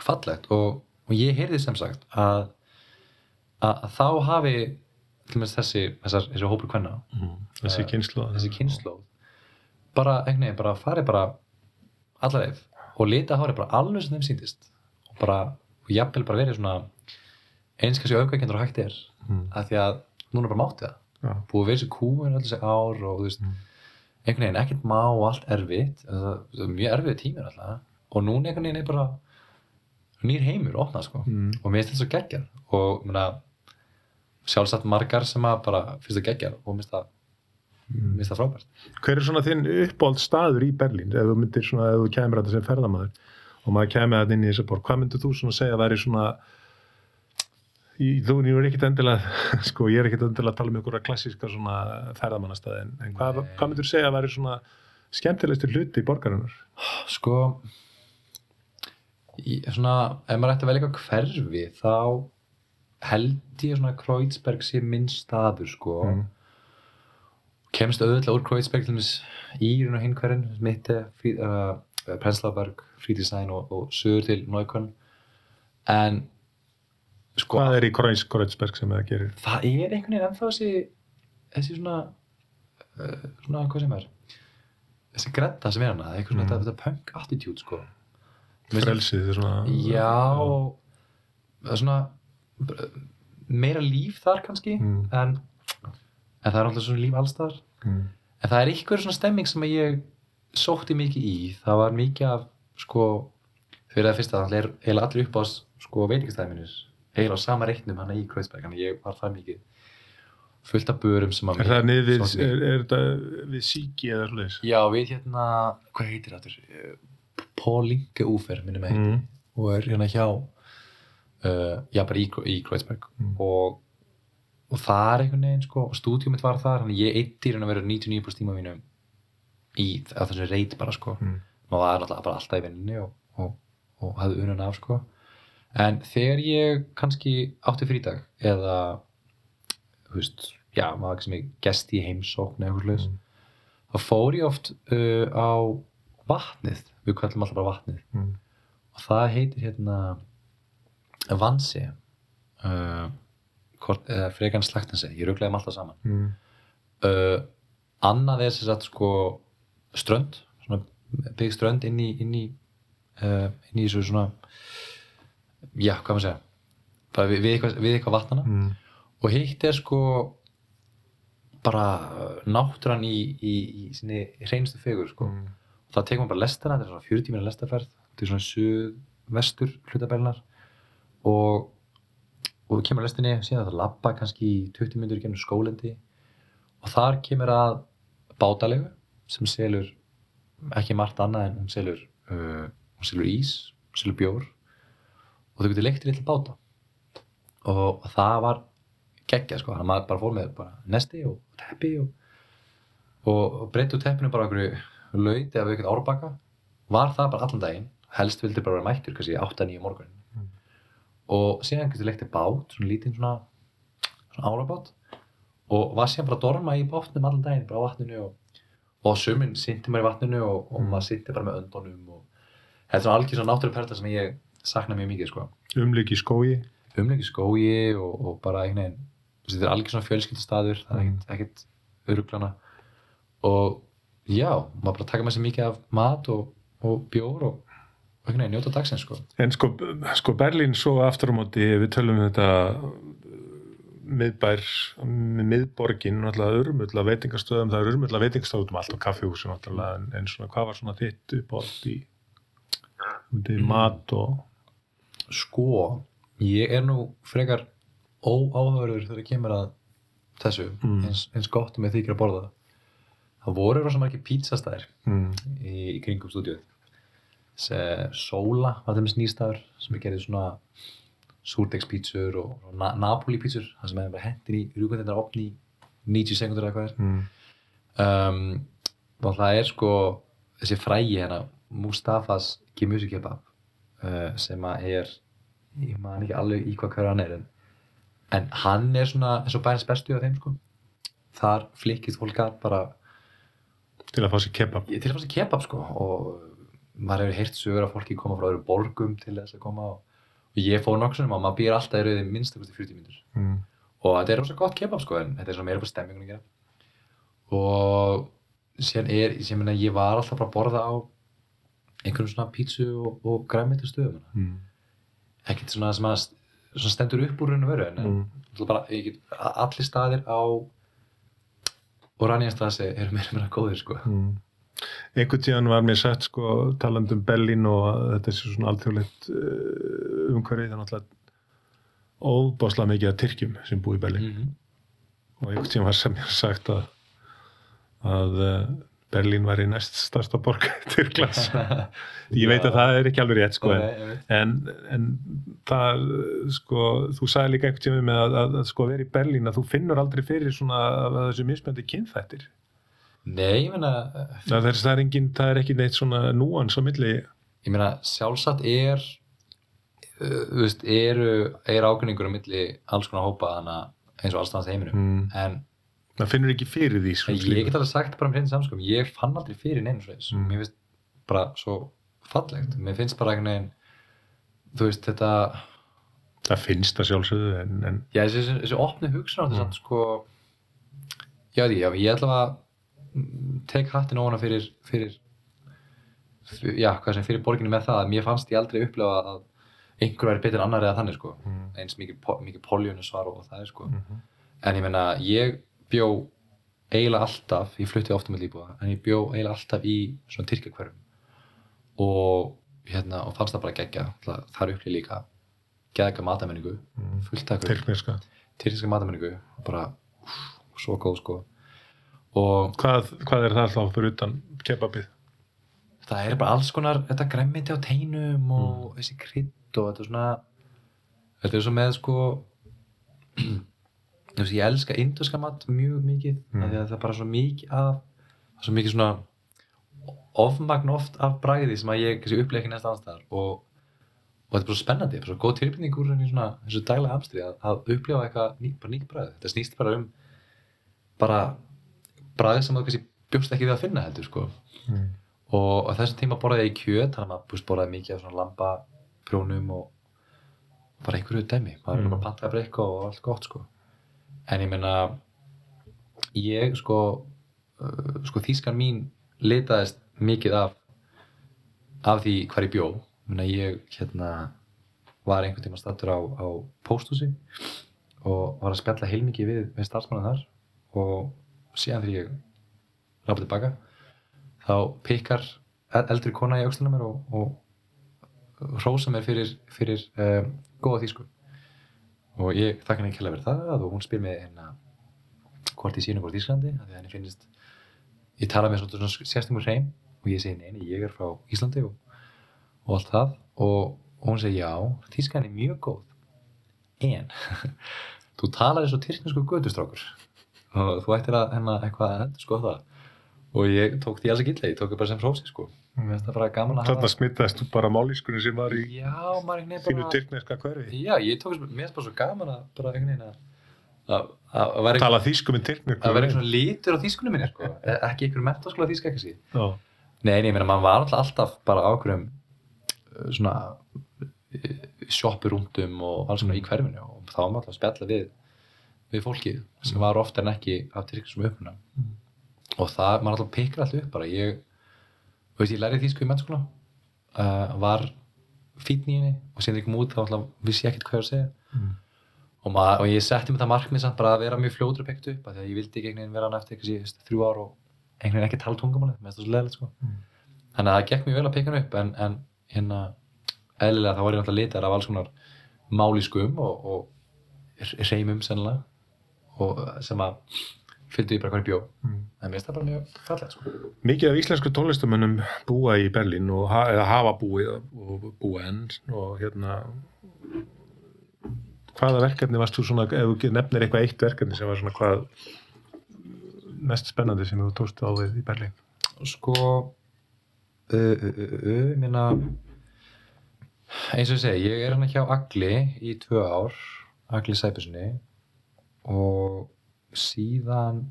fallegt og, og ég heyrði sem sagt að, að, að þá hafi til með þessi, þessar, þessi hópur kvenna Mm. Þessi Eh, þessi kynnslóð bara, einhvern veginn, bara farið bara alla leið og lita hárið bara alveg sem þeim síndist og bara, og jafnvel bara verið svona eins kannski aukvækjendur og hægt er Mm. af því að núna bara mátti það Já. búið að vera þessi kúin öll þessi ár og þú veist, Mm. einhvern veginn ekkert má og allt erfitt það, það er mjög erfið tímur alltaf og núna einhvern veginn er bara nýr heimur opnað sko Mm. og mér finnst þetta svo geggjað og sjálfsagt margar sem að bara finnst það geggjað og mér finnst það, Mm. mér finnst það frábært. Hver er svona þinn uppáld staður í Berlín? Ef þú myndir svona, ef þú kemur þetta sem ferðamaður og maður kemur þetta inn í þessa borg hvað myndir þú svona segja að væri svona í, þú er ekkit endilega sko, ég er ekkit endilega að tala um einhverja klassíska svona ferðamannastæði en, en hvað, hvað myndir þú segja að væri svona skemmtilegstur hluti í borgarinnar? Sko í, svona, ef maður ætti að velja eitthvað hverfi þá held ég svona að Kreuzberg sé minn staður sko. Mm. Kemst auðvitað úr Kreuzberg í raun og hinn hverjum Mitte, frí, uh, Prenzlauberg, Friedrichshain og, og sögur til Neukölln en sko hvað er í Kreuz, Kreuzberg sem það gerir það er einhvern veginn ennþá þessi þessi svona uh, svona hvað sem er þessi gretta sem er hana, eitthvað svona Mm. þetta, punk attitude sko frelsið þetta er svona Já, það er svona bara meira líf þar kannski Mm. en, en það er alltaf svona líf allstar mm. en það er eitthvað svona stemming sem að ég sótti mikið í það var mikið af sko fyrir það fyrsta það er heila allir upp á sko veitingstæðminir heila á sama reiknum hann í Kreuzberg að ég var það mikið fullt af börum sem að er það niður við, er, er þetta við síki eða svoleiðis Já, við hérna, hvað heitir þetta? Pólinge Úfer, minnum að heiti mm. og er hérna hjá uh, já bara í, í Kreuzberg Mm. og, og það er einhvern veginn sko, og stúdíum mitt var þar þannig ég eitti hérna að vera 99% tíma mínum í þessu reit bara sko Mm. og það er náttúrulega bara alltaf í vinninni og, og, og hafði unan af sko en þegar ég kannski átti frídag eða þú veist, já, maður sem ég gesti í heimsókn eða eitthvað mm. þá fór ég oft uh, á vatnið, við kallum alltaf bara vatnið Mm. og það heitir hérna Vansi uh, frekan slagtansi ég rugglaði þeim alltaf saman Mm. uh, annað er sem sagt sko strönd svona byggð strönd inn í inn í, uh, inn í þessu svona já, hvað maður segja bara við, við, eitthvað, við eitthvað vatnana Mm. og hitt er sko bara náttúran í, í, í sinni hreinstu fegur sko Mm. það tekur maður bara lestana, þetta er svona 40 mínúna lestarferð þetta er svona suð-vestur hlutabælinar og og þú kemur að lestinni, síðan það labba kannski í 20 mínútur gennum skólendi og þar kemur að bátalegu sem selur ekki margt annað en hún selur uh, hún selur ís, hún selur bjór. Og þau getur leikt í litla báta. Og það var geggjað sko, að maður bara fór með bara nesti og teppi og, og, og breytti úr teppinu bara okkur lauti af eitthvað árbakka. Var það bara allan daginn. Helst vildi bara vera mættur kannski 8-9 morgun. Mm. Og síðan getur leiktið bát svona lítinn svona, svona árabát og var síðan bara að dorma í bátnum allan daginn bara á vatninu og, og suminn synti maður í vatninu og, og Mm. maður synti bara með öndunum og þetta er svona algjör svona náttúruperla sem ég sakna mjög mikið sko umlík í skógi umleik í skógi og, og bara einhvern veginn þetta er algjör svona fjölskyldastaður það er Mm. ekkert, ekkert öruglana og já, maður bara taka með sér mikið af mat og, og bjór og, einhvern veginn njóta dagsins sko En sko, sko Berlín svo aftur á móti, við tölum um þetta miðbær, miðborgin, náttúrulega urmull að veitingastöðum, það er urmull að veitingastöðum allt og kaffihúsum náttúrulega, en, en svona hvað var svona þitt uppátt í, í mat og Sko, ég er nú frekar óáhörður þegar það kemur að þessu, Mm. eins, eins gott með þykir að borða það. Voru rosa margir pizzastæðir mm, í, í kringum stúdíuð. Sóla var þeim snýstæður sem er gerðið svona súrdegspítsur og, og na Napoli-pítsur, það sem er bara hendin í rúkvöndinnar opni í 90 sekundur eða hvað er. mm, Um, og það er sko þessi frægi hérna, Mustafas Kimusi Kebab uh, sem að er, ég man ekki alveg í hvað hver hann er en, en hann er svona eins og bærens bestu af þeim sko þar flikkist fólk að bara til að fá sér kebab. til að fá sér kebab sko og maður hefur heyrt sögur að fólki koma frá öðrum borgum til þess að koma og, og ég fór nokksunum og maður býr alltaf í rauði minnstakosti 40 mínútur. Mm, og þetta er rosa gott kebab sko en þetta er svona meira bara stemmingun að gera. Og síðan er, ég meina ég var alltaf bara að borða á einhverjum svona pítsu og, og græmiti stöðum mm, ekkert svona sem að svona stendur upp úr raun og veru en mm, bara, get, allir staðir á Oranjastasi eru meira meira góðir sko. Mm. Einhvern tíðan var mér sagt sko talandi um Berlín og að þetta er svona alþjóðleitt umhverfið, er náttúrulega óbáslega mikið af Tyrkjum sem búi í Berlín. -hmm. og einhvern tíma var sem ég sagt að að uh, Berlín var í næst stærsta borg Tyrklands ég veit að það er ekki alveg rétt sko, en, en, en það sko, þú sagði líka einhvern tíma með að, að, að sko vera í Berlín að þú finnur aldrei fyrir svona að þessu mismöndi kynþættir Nei, ég meina það er, það er, engin, það er ekki neitt svona núans á milli ég meina sjálfsagt er uh, þú veist, eru er ákveðningur á milli alls konar hópa þannig eins og allstans heiminum mm, en það finnur ekki fyrir því svona ég get alveg sagt bara um hrein samskum, ég fann aldrei fyrir neinu svoleiðis. Mm. Mér finnst bara svo fallegt. Mér finnst bara einhvern veginn, þú veist, þetta, það finnst það sjálfsögðu en, en já, þessi, þessi, opni hugsun á þetta Mm. samt, sko, já, því, já, ég ætla að tek hattin ofana fyrir, fyrir, fyr- já, hvað sem fyrir borginni með það, að mér fannst ég aldrei upplefa að einhver væri betur annar eða þannig, sko. mm, Eins mikið, po- mikið poljónusvar og það er, sko. mm, En ég meina, ég bjó eiginlega alltaf, ég flutti ofta með líbúa, en ég bjó eiginlega alltaf í svona tyrkjakverfum og hérna, og fannst það bara geggja, það þar upplýði líka geðga matamenningu, mm, fullt af tyrkneska matamenningu, bara úff, svo góð sko hvað, hvað er það þá fyrir utan kebabið það er bara alls konar þetta græmmiti á teinum og þessi krydd og þetta er svona þetta er svo með sko þú veist, ég elska indurska mat mjög mikið Mm. mm. það er bara svo mikið af svo mikið svona ofmagn oft af bragði sem að ég ekki næsta anstæðar og, og þetta er bara svo spennandi, bara svo góð tilbyrning úr svona þessu daglega hamstri að, að upplifa eitthvað ný, bara nýtt bragð, þetta snýst bara um bara bragð sem þú kannski bjóst ekki við að finna heldur sko mm. og á þessum tíma borðaði ég kjöt þannig að maður búst borðaði mikið af svona lambaprjónum og bara einhverju dæmi maður Mm. bara pantaði eitthvað og allt gott sko en ég meina ég sko uh, sko þýskan mín litaðist mikið af af því hvar ég bjó meina ég hérna var einhvern tíma stattur á, á pósthúsi og var að spjalla heilmikið við, við starfsmannan þar og síðan þegar ég rápa tilbaka þá pikkar eldri kona í aukslunum mér og, og hrósa mér fyrir, fyrir um, góða þýsku. Og ég þakka henni kjærlega fyrir það og hún spyr mig hérna hvort ég sínu hvort Íslandi því að henni finnst ég tala með svona, sérstumur hreim og ég segi neini, ég er frá Íslandi og, og allt það. Og, og hún segi já, þýskan er mjög góð en þú talar eins og tyrknesku gödustrákur og þú ættir að hennar eitthvað að hendur sko það og ég tók því alls ekki illa, ég tók það bara sem hrósi sko mér finnst það bara gaman að Þarna smitaðist þú bara málískunni sem var í já, maður einhvern þínu veginn bara tyrkneska hverfi. já, ég tók þess, mér finnst bara svo gaman að bara einhvern veginn að að að að vera Tala þýsku með tyrkneska að vera eitthvað svona lítur á þýskunum minni sko. E- ekki einhver mentaskóla þýska síð Já. nei, nei, ég meina, maður var alltaf, alltaf bara á einhverjum uh, svona shoppurúndum og alls konar í hverfinu og þá var maður alltaf að spjalla við við fólkið sem var oftar en ekki af tyrkisum uppuna og það, maður alltaf pikkar alltaf upp bara. Ég, þú veist, ég lærið þýsku í mennskóla uh, var fínn í henni og síðan kom út þá alltaf vissi ég ekkert hvað ég var að segja. Mm. og, maður, og ég setti mér það markmið samt bara að vera mjög fljótur að pekt upp af því að ég vildi ekki einhvern veginn vera hann eftir eitthvað þrjú ár og einhvern veginn ekki tala tungumáli með svo leðilegt sko. Mm. þannig að það gekk mjög vel að peka hann upp en, en hérna eðlilega þá var ég náttúrulega litar af alls konar máliskum og, og reymum sennilega og sem að fylgdu ég bara ég bjó. Mm. en mér finnst það bara mjög fallegt sko. Mikið af íslensku tónlistamönnum búa í Berlín og ha hafa búið og búa enn og hérna hvaða verkefni varst þú svona, ef þú nefnir eitthvað eitt verkefni sem var svona hvað mest spennandi sem þú tókst á við í Berlín? Sko ég meina eins og ég segi, ég er hann hjá Agli í tvö ár Agli Sæbjörnssoni og síðan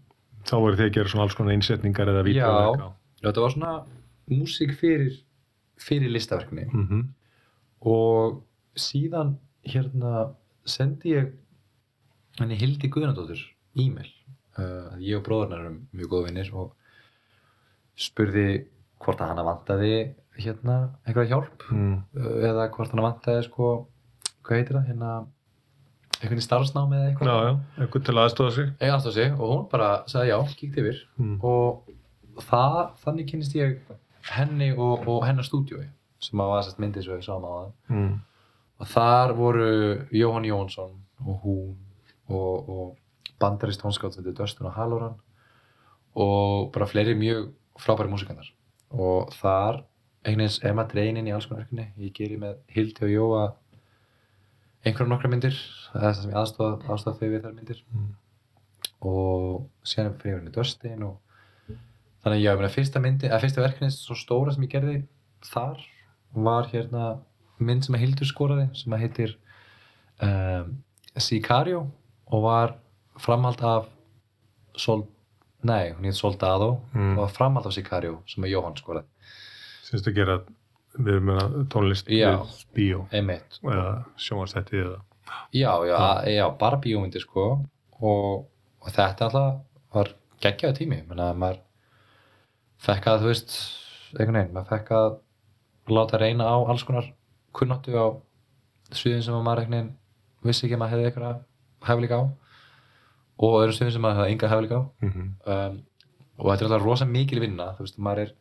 þá voru þið að gera svona alls konar einsetningar eða Já. vídeoverk á þetta var svona músík fyrir fyrir listaverkni mm -hmm. og síðan hérna sendi ég henni Hildi Guðnadóttur e-mail uh, ég og bróðurnar erum mjög góða vinnir og spurði hvort að hana vantaði hérna einhverja hjálp mm. uh, eða hvort hana vantaði sko hvað heitir það hérna einhvern starfsnámi eða Já, eitthvað. Já, eitthvað til aðstofa sig. Ég aðstofa sig og hún bara sagði já, kíkti yfir. Mm. og það, þannig kynist ég henni og, og hennar stúdíói sem að var sérst myndið svo við sáum á það. Mm. og þar voru Jóhann Jónsson og hún og, og bandarist þetta Dustin og Halloran og bara fleiri mjög frábæri músikantar. Og þar einhvern veginn er maður dregin inn í alls konar verkefni ég geri með Hildi og Jóa einhverjum nokkra myndir það er það sem ég aðstofa, aðstofa þau við þær myndir Mm. og síðan fyrir ég henni Dustin og þannig að ég meina fyrsta myndi, eða fyrsta verkefni svo stóra sem ég gerði þar var hérna mynd sem að Hildur skoraði sem að heitir um, Sicario og var framhald af Sol, nei, hún heit Soldado Mm. og var framhald af Sicario sem að Jóhann skoraði Sýnst að gera við meina tónlist Já. við bíó. Einmitt. Eða sjónvarstætti eða já, já, já, bara bíómyndir sko. Og, og þetta alltaf var geggjaði tími. Menna, maður fekk að, þú veist einhvern veginn, maður fekk að láta reyna á alls konar kunnáttu á sviðin sem maður einhvern veginn vissi ekki að maður hefði eitthvað hefðlíka á. Og öðrum sviðin sem maður hefði enga hefðlíka á. Mm -hmm. um, og þetta er alltaf rosa mikil vinna þú veist, maður er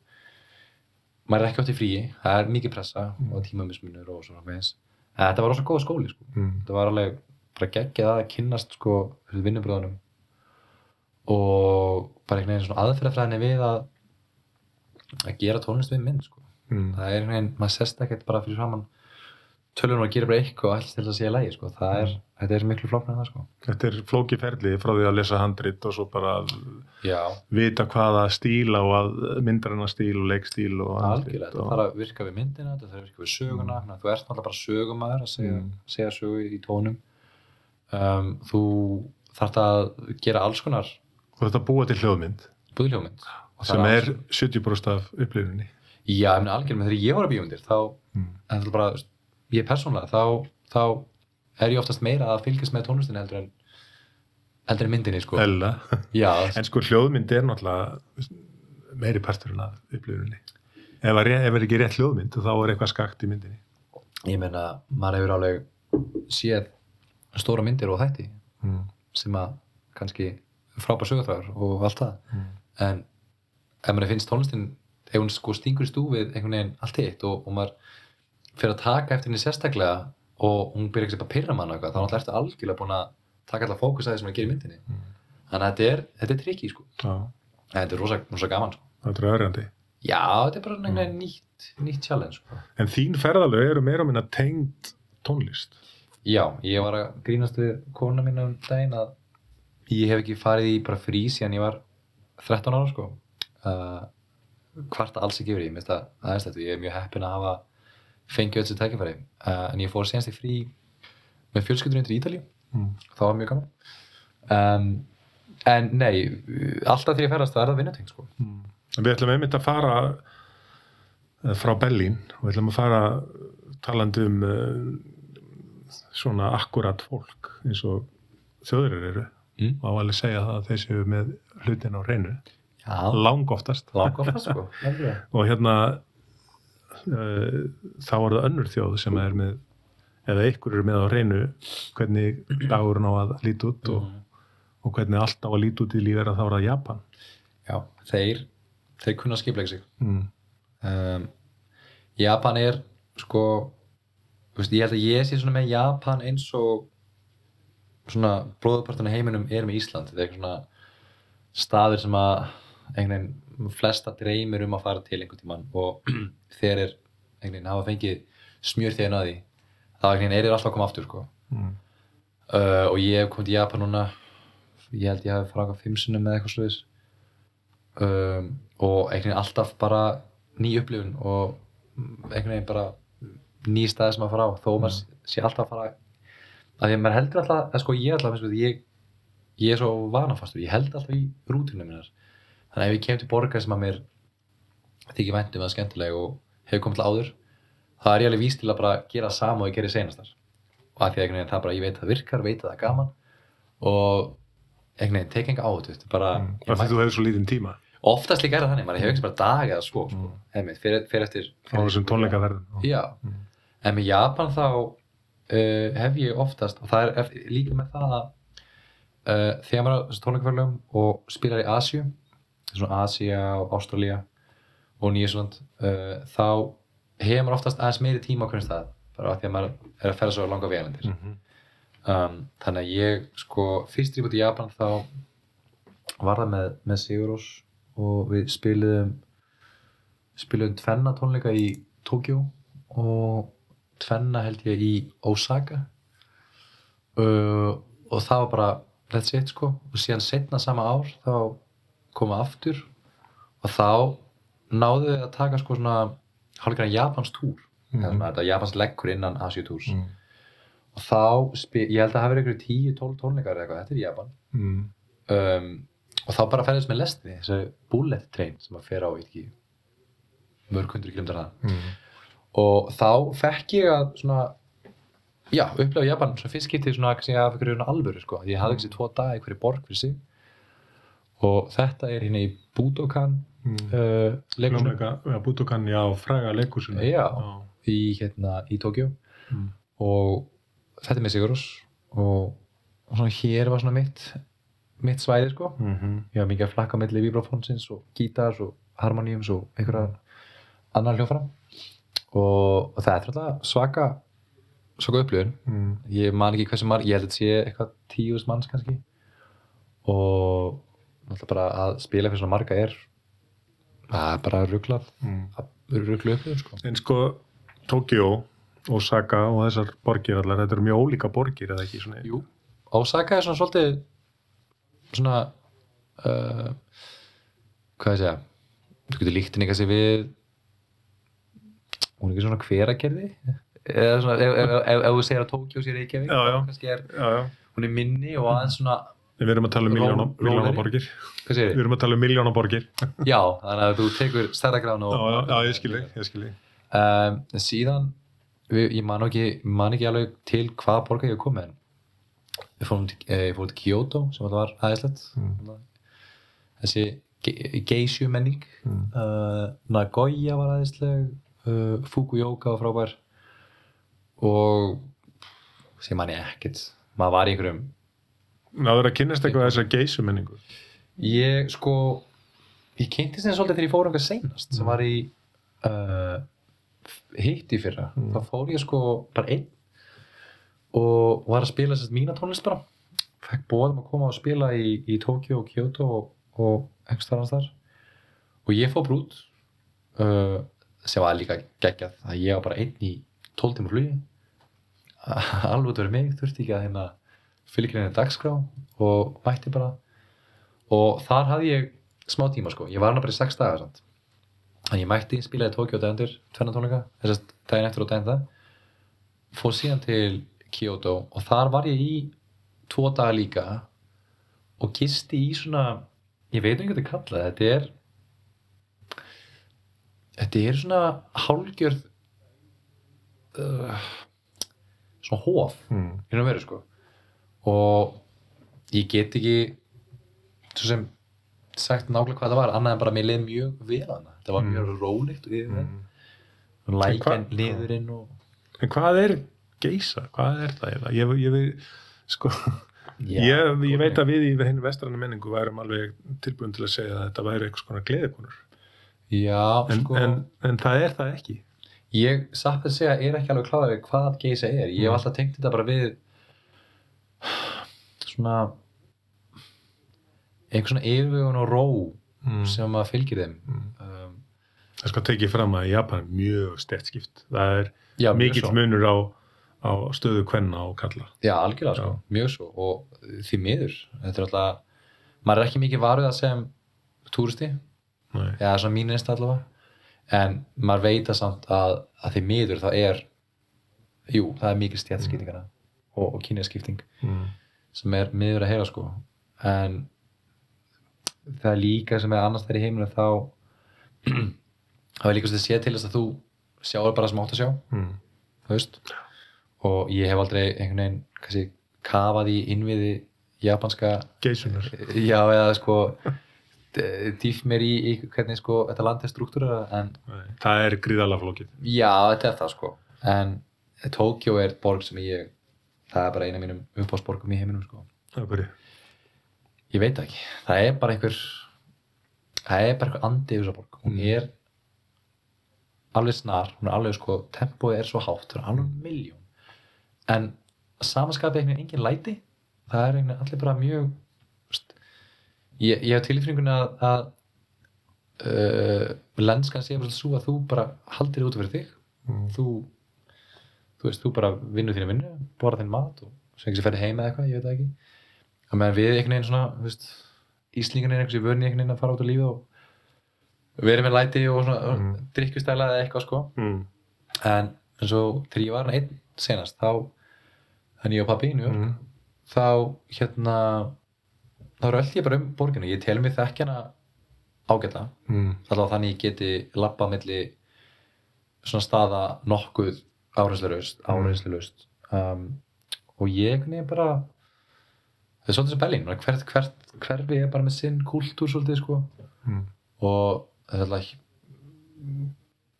maður er ekki átt í fríi, það er mikið pressa og tímamismunur og svona meins en þetta var rosa góð skóli sko. Mm. þetta var alveg bara geggjað að kynnast sko vinnubröðunum. Og bara einhvern veginn svona aðferðafræðinni við að að gera tónlist við minn sko. Mm. það er einhvern veginn, maður sest ekkert bara fyrir framann tölunum að gera bara eitthvað og alltaf til að sé lægi sko, það er, þetta er miklu flóknar en það sko. Þetta er flóki ferli frá því að lesa handrit og svo bara já, vita hvaða stíl á að myndarinnar stíl og leikstíl og algjörlega, þetta og... þarf að virka við myndina þetta þarf að virka við söguna, mm. þú ert náttúrulega bara sögumæður að segja, Mm. segja sögu í tónum. Um, þú þarf að gera alls konar og þetta búa til hljóðmynd. Og það sem er 70% af upplifunni Já, ég meina algjörlega, þegar ég var að bíómyndir þá, mm. en það er bara, þú veist, ég persónulega, þá, þá er ég oftast meira að fylgjast með tónlistinni heldur en heldur en myndinni, sko. Já, en sko hljóðmynd er náttúrulega meiri parturinn af upplifunni ef það er, ekki rétt hljóðmynd þá er eitthvað skakt í myndinni ég meina, maður hefur alveg séð stóra myndir og þætti mm. sem að kannski frábær sögurþráður og allt það, Mm. en ef maður finnst tónlistin, ef hún sko stingur í stúfið einhvern veginn allt hitt og, og maður fyrir að taka eftir henni sérstaklega og hún byrja ekki að pyrra mann og eitthvað, þá náttúrulega ertu algjörlega búin að taka alltaf fókus að því sem er að gera í myndinni. Mm. þannig að þetta er, þetta er trikki sko. Þetta er rosa, rosa gaman sko. Það er öðrandi já, þetta er bara veginn nýtt, nýtt challenge sko. en þín ferðalög eru meira minna tengd tónlist. Já, ég var að grínast við kona mín um daginn að ég hef ekki farið í bara frí síðan ég var 13 ára sko. Uh, hvarta alls ekki því, mér finnst það aðeins þetta ég er mjög heppin að hafa fengið öll þessi tækifæri. Uh, en ég fór senast í frí með fjölskyldurinn til Ítalíu. Mm. það var mjög gaman. Um, en nei, alltaf þegar ég ferðast það er það vinnutengt sko. Mm. Við ætlum einmitt að fara eh, frá Berlín og við ætlum að fara talandi um uh, svona akkurat fólk eins og þjóðurir eru. Mm. og alveg segja það að þeir séu með hlutin á reynu já, lang oftast langt oftast sko og hérna þá er það önnur þjóð sem er með eða ykkur eru með á hreinu hvernig dagurinn á að líti út og, og hvernig allt á að líti út í lífið þá er það Japan. Já, þeir, þeir kunna skipleika sig. Mm. um, Japan er sko veist, ég held að ég sé svona með Japan eins og svona bróðupartana heiminum er með Ísland. Þetta er eitthvað svona staður sem að einhvern veginn flesta dreymir um að fara til einhvern tímann og þeir er einhvern veginn hafa fengið smjör þegar því þá einhvern veginn er þeir alltaf að koma aftur sko. Mm. uh, og ég hef komið til Japan núna ég held ég hafi farað á fimm sinnum með eitthvað sluðis um, og einhvern veginn alltaf bara ný upplifun og einhvern veginn bara ný staði sem að fara á þó maður sé alltaf að fara að því að maður heldur alltaf, að sko ég alltaf ég, ég er svo vanafastur ég held alltaf í rútunum minnar þannig að ef ég kem til borgar sem að mér þykir væntum að skemmtileg og hefur komið til áður þá er ég alveg víst til að bara gera sama og ég gerir senastar og að því að það bara, ég veit að það virkar, veit að það er gaman og einhvern veginn tek enga á þetta bara, Mm. því mæ- þú hefur svo lítinn tíma oftast líka er það þannig, maður hefur ekki bara dag eða svo, sko, Mm. einmitt, fyrir, fyrir eftir Mm. en með Japan þá uh, hef ég oftast og það er líka með það að uh, þegar maður er á þessum tónleikaferðlum og spilar í Asju svona Asía og Ástralía og Nýjusland uh, þá hefur maður oftast aðeins meiri tíma á hvernig stað bara af því að maður er að ferða svo langa veganendir Mhm. um, þannig að ég sko fyrst ég búið í Japan þá var það með, með Sigurós og við spiluðum spiluðum tvenna tónleika í Tókjó og tvenna held ég í Osaka. Uh, og það var bara that's it sko. Og síðan setna sama ár þá koma aftur og þá náðu við að taka sko svona hálfgerðan Japans túr mm Mhm. -hmm. þetta Japans leggur innan Asíu túrs Mm. og þá, spil, ég held að það verið einhverju 10-12 tónleikar eða eitthvað, þetta er Japan Mm. um, og þá bara ferðist með lestinni þessu bullet train sem að fer á ekki, mörg hundru kilómetrar það Mm. og þá fekk ég að svona já, upplega Japan, svona fyrst getið svona kannski af einhverju alvöru sko, ég hafði ekki sér tvo daga í hverju borg fyrir sig og þetta er hérna í Budokan Mm. uh, Hljómleika, ja, Budokan, já, fræga leikusinu Já. í hérna í Tókjó Mm. og þetta er með Sigurós og, og svona hér var svona mitt mitt svæði sko Mhm. ég var mikið að flakka melli vibrafónsins og gítars og harmoníums og einhverja annar hljófara og, og það er alltaf svaka svaka upplifun Mm. ég man ekki hversu marg, ég held að þetta sé eitthvað tíust manns kannski og náttúrulega bara að spila fyrir svona marga er er bara rugglað Mm. rugglu upplifun sko En sko, Tokyo, Osaka og þessar borgir allar, þetta eru mjög ólíka borgir eða ekki svona Jú, Osaka er svona svolítið svona uh, hvað ég segja þú getur líkt henni kannski við hún er ekki svona hveragerði eða svona, ef, þú segir að Tókjó sé Reykjavík Já, já. er, Já, já, hún er minni og aðeins svona við erum að tala um miljóna, Ró- miljóna rólegri. borgir. Hvað segir Við erum að tala um miljóna borgir. Já, þannig að þú tekur stærra grána Já, og já, já, ég skil þig, ég skil þig. Um, síðan við, ég man ekki, man ekki alveg til hvaða borga ég hef komið en við fórum til, eh, fórum til Kyoto sem þetta var aðeinslegt. Mm. þessi ge geisju menning Mm. uh, Nagoya var aðeinsleg uh, Fukuoka var frábær. Og sem man ég ekkert maður var í einhverjum Náður að kynnast eitthvað þessar geisumenningu ég sko ég kynnti sem svolítið þegar ég fór einhver seinast sem var í uh, hitt í fyrra. Mm. þá fór ég sko bara einn og var að spila sérst mína tónlist bara. Fekk bóðum að koma og spila í, í Tokyo og Kyoto og, og ekstra annars þar og ég fór brút uh, sem var líka geggjað að ég var bara einn í 12 tíma flugi. Alveg út verið mig þurfti ekki að hérna fylgja henni dagskrá og mætti bara og þar hafði ég smá tíma sko, ég var hana bara í 6 dagar samt. en ég mætti, spilaði Tókjó dægundir, tvenna tónleika, þess að daginn eftir og daginn það fór síðan til Kyoto og þar var ég í tvo daga líka og gisti í svona ég veit ekki hvað þetta er kallað, þetta er þetta er svona hálgjörð uh, svona hóf mm. og veru sko og ég get ekki svo sem sagt nákvæmlega hvað það var annað en bara að mér leið mjög vel hana það var Mm. mjög rólegt og yfir Mm. hvað- liðurinn og En hvað er geisa? Hvað er það? Ég, ég, ég, sko, Já, ég, veit að við í henni vestrannu menningu værum alveg tilbúin til að segja að þetta væri eitthvað svona gleðikonur. já, En, sko en, en það er það ekki. ég satt að segja, er ekki alveg kláður við hvað geisa er, ég hef Mm. alltaf tengt þetta bara við svona einhver svona yfirvegun og ró Mm. sem að fylgir þeim Mm. um, Það skal tekið fram að Japan er mjög stertskipt. Það er já, mikill svo. munur á, á stöðu kvenna og kalla. Já, algjörlega sko, mjög svo og því miður, þetta er alltaf maður er ekki mikið varuð að sem túristi, Nei. eða svona mín einst allavega, en maður veit að samt að, að því miður þá er jú, það er mikið stjætskiptingana og, og kynjaskipting Mm. sem er miður að heyra sko en það er líka sem er annars þær í heiminu þá það er líka sem sé til þess að þú sjáur bara sem átt að sjá Mm. veist og ég hef aldrei einhvern veginn kannski kafað í innviði japanska Geisunar. já eða sko d- dýft mér í, í hvernig sko þetta land er struktúra en. Það er gríðalega flókið. já þetta er það sko en Tókjó er borg sem ég það er bara eina af mínum uppáðsborgum í heiminum sko er hverju. ég veit ekki, það er bara einhver það er bara einhver andi í þessa borg hún Mm. er alveg snar, hún er alveg sko tempóið er svo hátt, það er alveg miljón en samanskapið einhvern veginn engin læti það er einhvern veginn allir bara mjög ég, ég hef tilfinninguna að, að uh, lenskan sé bara svo að þú bara haldir út fyrir þig Mm. þú þú veist, þú bara vinnur þínu vinnu borða þinn mat og svo ekki sem ferði heim eða eitthvað, ég veit það ekki að meðan við einhvern veginn svona, þú veist Íslingan er einhvers í vörni einhvern veginn að fara út á lífið og verið með læti og svona Mm. drikkustæla eða eitthvað sko Mm. en eins og þegar ég var einn senast þá, þannig ég og pappi í New York Mm. þá hérna þá röldi ég bara um borginu, ég tel mig þekkjana ágætlega Mm. allavega þannig ég geti labbað milli svona staða nokkuð áreinslulegust áreinslulegust um, og ég veginn bara það er svolítið sem bara hvert, hvert hverfi er bara með sinn kúltúr svolítið sko. Mm. og það er alltaf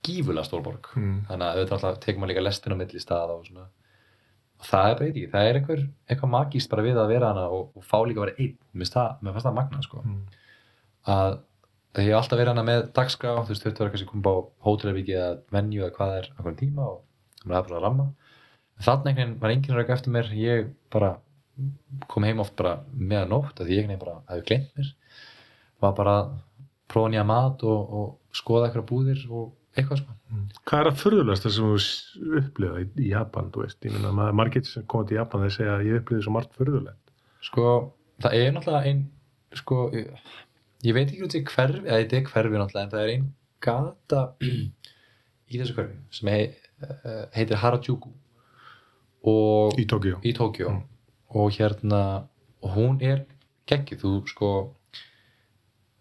gífulega stór borg. Mm. þannig að auðvitað tekur maður líka lestin á milli staða og svona. Og það er bara eitthvað, það er einhver eitthvað magíst bara við að vera hana og, og fá líka að vera einn. Mér það, fannst það magna sko. Mm. að að ég hef alltaf verið hana með dagskrá þú veist, þurftu að vera kannski koma á hótelvíki eða venju eða hvað það er á hvernig tíma og það er bara að ramma þannig einhvern veginn var enginn að rauka eftir mér. Ég bara kom heim oft bara með að nótt að því ég einhvern veginn bara hefði glemt mér. Var bara að prófa nýja mat og, og skoða eitthvað búðir og eitthvað sko. Hvað er að furðulegasta sem þú upplifa í, Japan, þú veist? Ég meina, maður, margir sem koma til Japan þeir segja að ég upplifi svo margt furðulegt. sko, það er náttúrulega ein sko, ég, ég veit ekki út í hverfi eða þetta er hverfi náttúrulega en það er ein gata í þessu hverfi sem hei, heitir Harajuku. Og Í Tókjó Mm. og hérna og hún er geggjuð, þú sko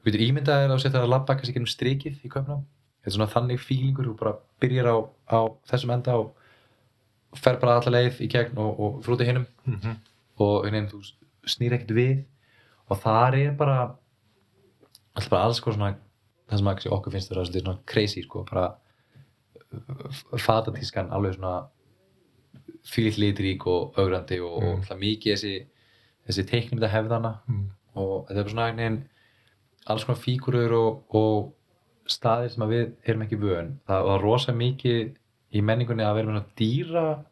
þú veitir ímyndaðir að setja að labba kannski gennum strikið í köpnum þetta er svona þannig fílingur, þú bara byrjar á, á þessum enda og fer bara alla leið í gegn og, og frúti hinnum Mm -hmm. og veginn þú snýr ekkert við. Og þar er bara alltaf bara alls sko svona það sem að okkur finnst þetta svona crazy sko, bara fatatískan alveg svona fyllt litrík og augrandi og, Mm. og mikið þessi þessi teiknumita hefðana Mm. og þetta er svona einhvern veginn alls konar fígurur og, og staðir sem við erum ekki vön. Það var rosa mikið í menningunni að vera með svona dýra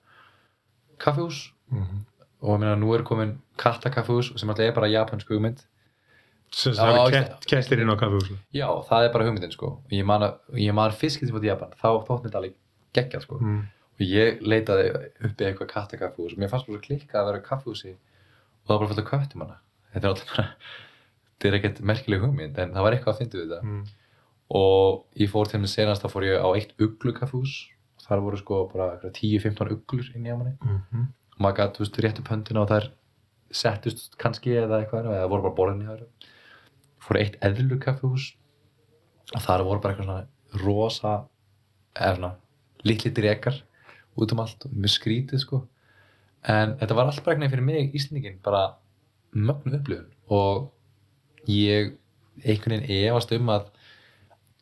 kaffihús. Mm og ég meina nú er komin kattakaffehús sem alltaf er bara japansk hugmynd Sem það kett, kettir inn á kaffehúsinu. já, það er bara hugmyndin sko. Ég man, man fiskinn sem fótt í Japan. Þá þótt þetta alveg geggjað sko. Mm. og ég leitaði uppi eitthvað kattakaffehús og mér fannst bara klikkað að vera kaffehúsi og það var bara fullt af köttum hana þetta er alltaf bara þetta er ekkert merkileg hugmynd en það var eitthvað að fyndi við þetta Mm. og ég fór til mig senast þá fór ég á eitt uglukaffehús og þar voru sko bara 10-15 uglur inn í manni. Mm og maður gæti, þú veist, rétt upp höndina og þær settust kannski eða eitthvað eða voru bara borðinni þar fór eitt eðlu kaffihús. Og þar voru bara eitthvað svona rosa eða svona litli drekar út um allt og mjög skrítið sko. En þetta var allt bara eitthvað fyrir mig Íslendingin bara mögnu upplifun. Og ég einhvern veginn efast um að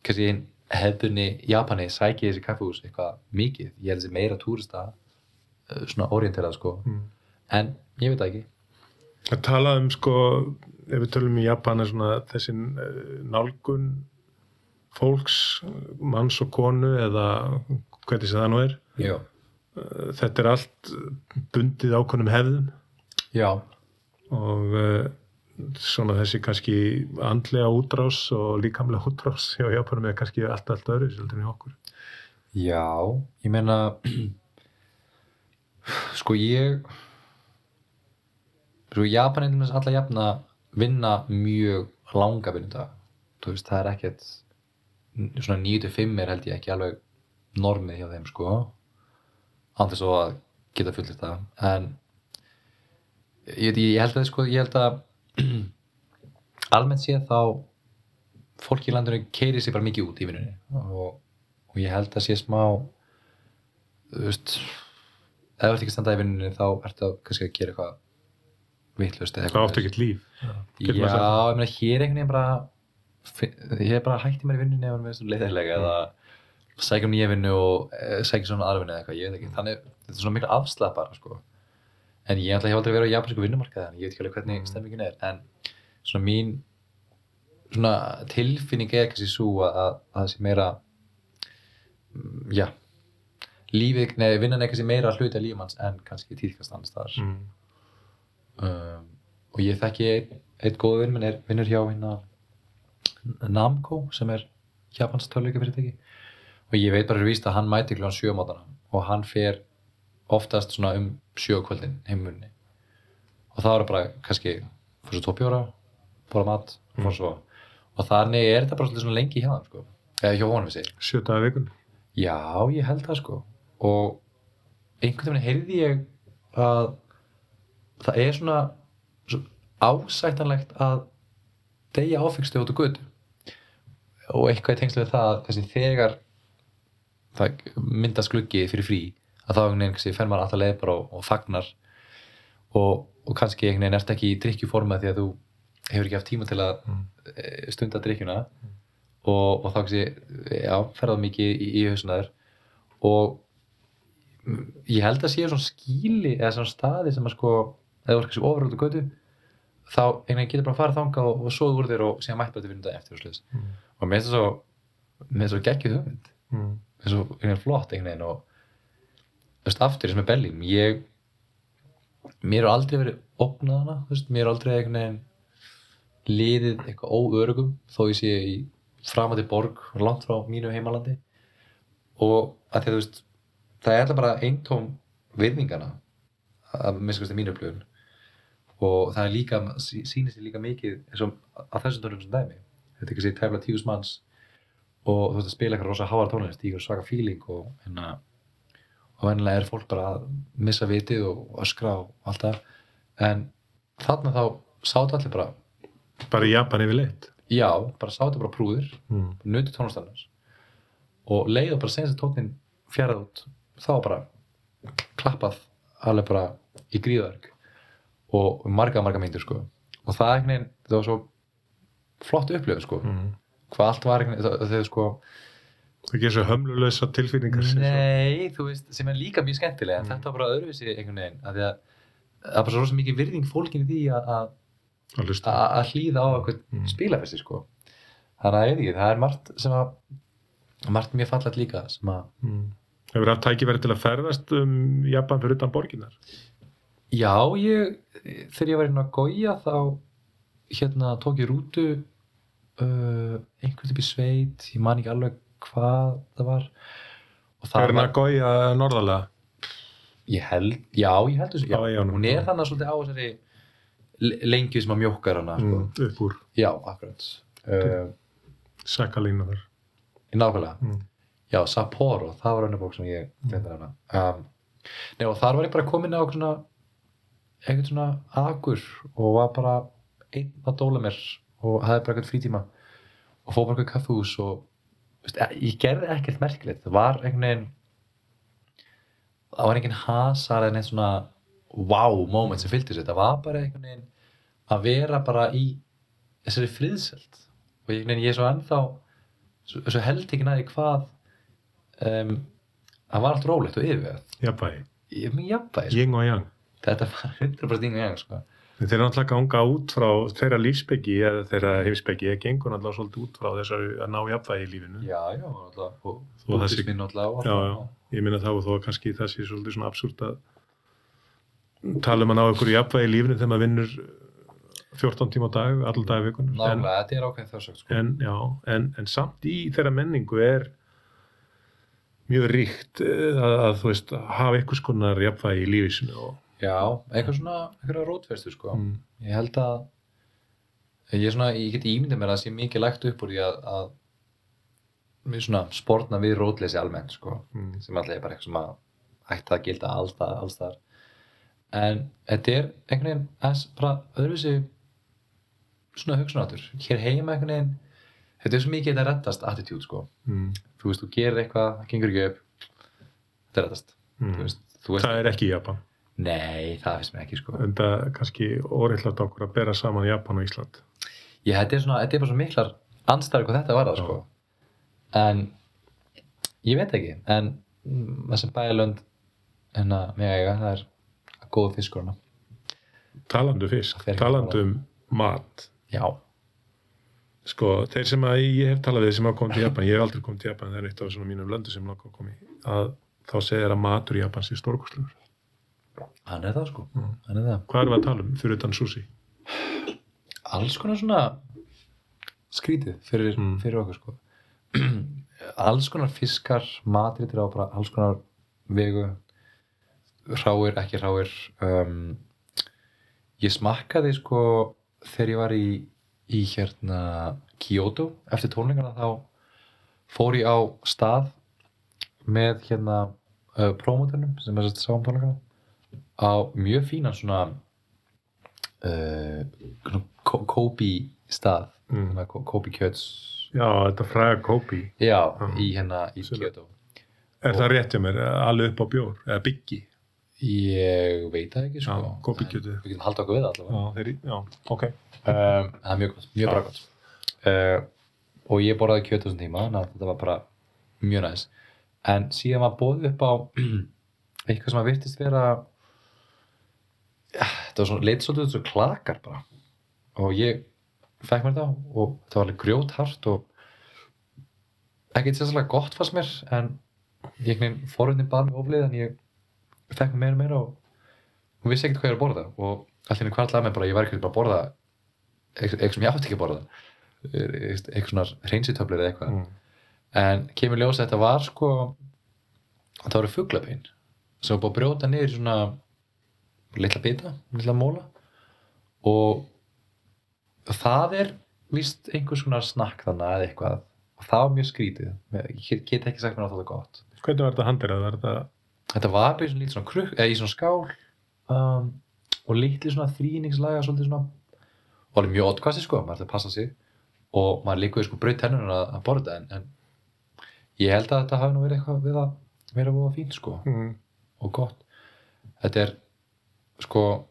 kannski hefðunni Japani sæki þessi kaffehús eitthvað mikið, ég held þessi meira túrista uh, svona orienterað sko. Mm. en ég veit það ekki Að tala um sko, ef við tölum í Japan er svona þessi eh, nálgun fólks, manns og konu eða hvernig sem það nú er. já, Eh, Þetta er allt bundið ákonum hefðum já, og uh, svona þessi kannski andlega útrás og líkamlega útrás hjá Japanum er kannski allt, allt öðru svolítið hjá okkur. já ég meina sko ég sko Japan er dæmis alla jafna vinna mjög langa vinnudag þú veist það er ekkert svona 9-5 er held ég ekki alveg normið hjá þeim sko. Án þess að geta fullir það. En ég, ég held að sko ég held að almennt séð þá fólk í landinu keiri sig bara mikið út í vinnunni. Og, og ég held að sé smá þú veist ef þú ert ekki að standa í vinnunni þá ertu að kannski að gera eitthvað vittlust eða Það áttu ekkert líf. Já, ég meina hér er einhvern veginn bara ég er bara hætti mér í vinnunni ef hann veist leiðilega eða sækja um nýja vinnu og e, sækja svona aðra vinnu eða eitthvað, ég veit ekki. Þannig, þetta er svona miklu afslæð bara sko. en ég ætla hef aldrei verið á japansku vinnumarkaði þannig ég veit ekki alveg hvernig stemmingin er. En svona mín svona tilfinning er kannski svo að, að, að það sé meira mm, já lífið, nei, vinnan er kannski meira hluti af lífum hans en kannski tíðkast annars staðar. Mm. Um, og ég þekki einn, einn góð vinn minn er vinnur hjá hérna Namco sem er Japans tölvíkafyrirtæki og ég veit bara víst að hann mæti kljóðan sjö á mótana og hann fer oftast svona um sjö á kvöldin heimunni og það eru bara kannski fyrir svo tópjóra, bóra mat mm. svo. og þannig er þetta bara svolítið svona lengi hjá hann sko. eða hjá honum við Sjö dagar vikun. Já, ég held það sko og einhvern veginn heyrði ég að það er svona svo ásættanlegt að deyja áfengstu út á götu og eitthvað í tengslu við það að þessi þegar það myndast gluggi fyrir frí að þá einhvern veginn fer maður alltaf leið bara og, og fagnar og, og kannski einhvern veginn ert ekki í drikkjuforma því að þú hefur ekki haft tíma til að Mm. mm. stunda drikkjuna og, og þá kannski, já, ferðað mikið í, í hausnaður og mm, ég held að séu svona skíli eða svona staði sem að sko eða er kannski ofuröldu götu þá einhvern veginn getur bara að fara þangað og, og soða úr þér og síðan mætt bara til vinnunda eftir og sluðis Mm. og mér finnst það svo mér finnst það svo geggjuð hugmynd Mm. mér finnst það svo einhvern veginn flott einhvern veginn og þú veist, aftur eins með Berlín ég mér er aldrei verið opnað hana þú veist, mér er aldrei einhvern veginn liðið eitthvað óörugum þó ég sé í framandi borg langt frá mínu heimalandi og að því að þú veist það er alltaf bara eintóm virðingana að minnst og það er líka sýnir sér líka mikið eins og að þessum tónum sem dæmi þetta er ekki sér tæfla tíus manns og þú veist að spila eitthvað rosa háar tónlist í svaka feeling og hérna og vennilega er fólk bara að missa vitið og öskra og allt það en þarna þá sátu allir bara Bara í Japan yfir leitt. já, bara sátu bara prúðir Mm. nutu tónlistannars og leið og bara senast tónin fjarað út þá bara klappað alveg bara í gríðark og marga marga myndir sko og það einhvern veginn, það var svo flott upplifun sko, Mm. hvað allt var einhvern veginn, það- þegar sko Það gerir svo hömlulösa tilfinningar. Nei, þú veist, sem er líka mjög skemmtilega en Mm. þetta var bara öðruvísi einhvern veginn að að það er bara svo mikið virðing fólkin í því að- hlýða á eitthvað Mm. spilafesti sko þannig að ég veit ekki, það er margt sem að margt mjög fallet líka sem að Mm. Hefur haft tækifæri til að ferðast um Japan fyrir utan borginar? Já, ég, þegar ég var inn að gója þá hérna tók ég rútu uh, einhvern típ í sveit ég man ekki alveg hvað það var það Er Nagoya norðalega? Ég held, já, ég held þessu, já, Á eyjunum. hún er þannig svolítið á þessari le- lengju sem að mjókkar hana, sko. Mm. Upp úr Já, akkurat. Uh, Sakalínu þar. nákvæmlega. Mm. Já, Sapporo, það var önnur bók sem ég glemdi hana. Um, nei, og þar var ég bara komin á svona, eitthvað svona agur og var bara einn að dóla mér og hafði bara eitthvað frítíma og fór bara eitthvað kaffús og veist, eh, ég gerði ekkert merkilegt. Það var einhvern veginn það var enginn hasar eða neitt svona wow moment sem fylgdi sér. Það var bara einhvern veginn að vera bara í þessari friðseld og ég, ég er svo ennþá svo, svo held ekki næði hvað um, það var allt rólegt og yfirvegað jafnvægi, jafnvægi, sko. yin og yang þetta var 100% yngur jæng sko. þeir eru náttúrulega að ganga út frá þeirra lífsbyggi eða þeirra heimsbyggi eða gengur náttúrulega svolítið út frá þessari að ná jafnvægi í lífinu já, já, sé- bútismin og já, já, ég minna þá og þó að kannski það sé svolítið svona absúrt að tala um að ná ykkur jafnvægi í lífinu þegar maður vinnur 14 tíma á dag, allan dag vikun en, nákvæmlega, þetta er ákveðin þjóðsökt sko. en, já, en, en samt í þeirra menningu er mjög ríkt eh, að, að þú veist, hafa ykkur skonar jafnvægi í lífisinu og já, eitthvað svona, eitthvað rótverstu sko. mm, ég held að ég, er svona, ég get ímyndið mér að það sé mikið lægt upp úr því að, að við svona sportna við rótleysi almennt sko. mm, sem alltaf er bara eitthvað sem að ætti að gilda allstað, allstaðar en þetta er einhvern veginn aðeins bara öðruvísi svona hugsunatur hér heima einhvern veginn þetta er svo mikið þetta reddast attitude sko. Mm, þú veist, þú gerir eitthvað, það gengur ekki upp þetta reddast. Mm. þú veist, þú veist, það er ekki í Japan nei, það finnst mér ekki sko. En það er kannski óreittlátt okkur að bera saman Japan og Ísland. Ég, þetta er svona, þetta er bara svo miklar anstæður hvað þetta var það Já. sko. En ég veit ekki, en mm, þessi bæjalönd en að mig eiga, það er góð fiskur hana talandu Það fisk, talandu um mat. Já, sko, þeir sem að ég hef talað við sem hafa komið til Japan, ég hef aldrei komið til Japan það er eitt af svona mínum löndu sem langar að koma í að þá segir að matur í Japan sé stórkostlegur hann er það sko. Mm. er það. Hvað erum við að tala um fyrir utan sushi alls konar svona skrítið fyrir, Mm. fyrir okkur sko. Alls konar fiskar matrítir á bara alls konar vegu. Ráir, ekki ráir um, ég smakkaði sko þegar ég var í, í hérna Kyoto eftir tónlingarna þá fór ég á stað með hérna uh, promoternum sem er sett sáum tónlingarna á mjög fínan svona uh, Ko- Kobe stað Mm. Kobe kjöts já, þetta fræga Kobe já, Mm. í hérna í. Kyoto er það rétt hjá mér, alveg upp á bjór eða byggi, ég veit það ekki sko Já, Kobe kjötið. En við getum haldið okkur við það já, allavega þeir, já, ok um, það er mjög gott, mjög Já. bara gott uh, og ég borðaði kjöt þessum tíma þannig að þetta var bara mjög næs en síðan var bóðið upp á eitthvað sem að virtist vera þetta var svona leit svolítið svo klakar bara. Og ég fekk mér það og þetta var alveg grjóthart og ekkert sérstaklega gott fannst mér en ég veginn forundin bar mig oflið en ég fekk mér meira og meira og hún vissi ekkert hvað ég var að borða. Og allir henni kvartlaði mig bara að ég var ekkert bara að borða eitthvað sem ég átti ekki að borða. Eitthvað svona hreinsitöflir eða eitthvað. Mm. en kemur ljós að þetta var sko það voru fuglabein sem var búið að brjóta niður í svona litla bita, litla móla. Og það er víst einhvers konar snakk þannig eða eitthvað. Og það var mjög skrítið. Ég get ekki sagt mér að það er gott. Hvernig var þetta handirað, var þetta þetta var bara í svona svona krukk eða í svona skál um, og lítið svona þrýningslaga svolítið svona og alveg mjög oddkvæsti sko, maður ætti að passa sig. Og maður líkuði sko braut tennunum að, að borða þetta en, en ég held að þetta hafi nú verið eitthvað við að vera fínt sko. Mm. og gott. Þetta er sko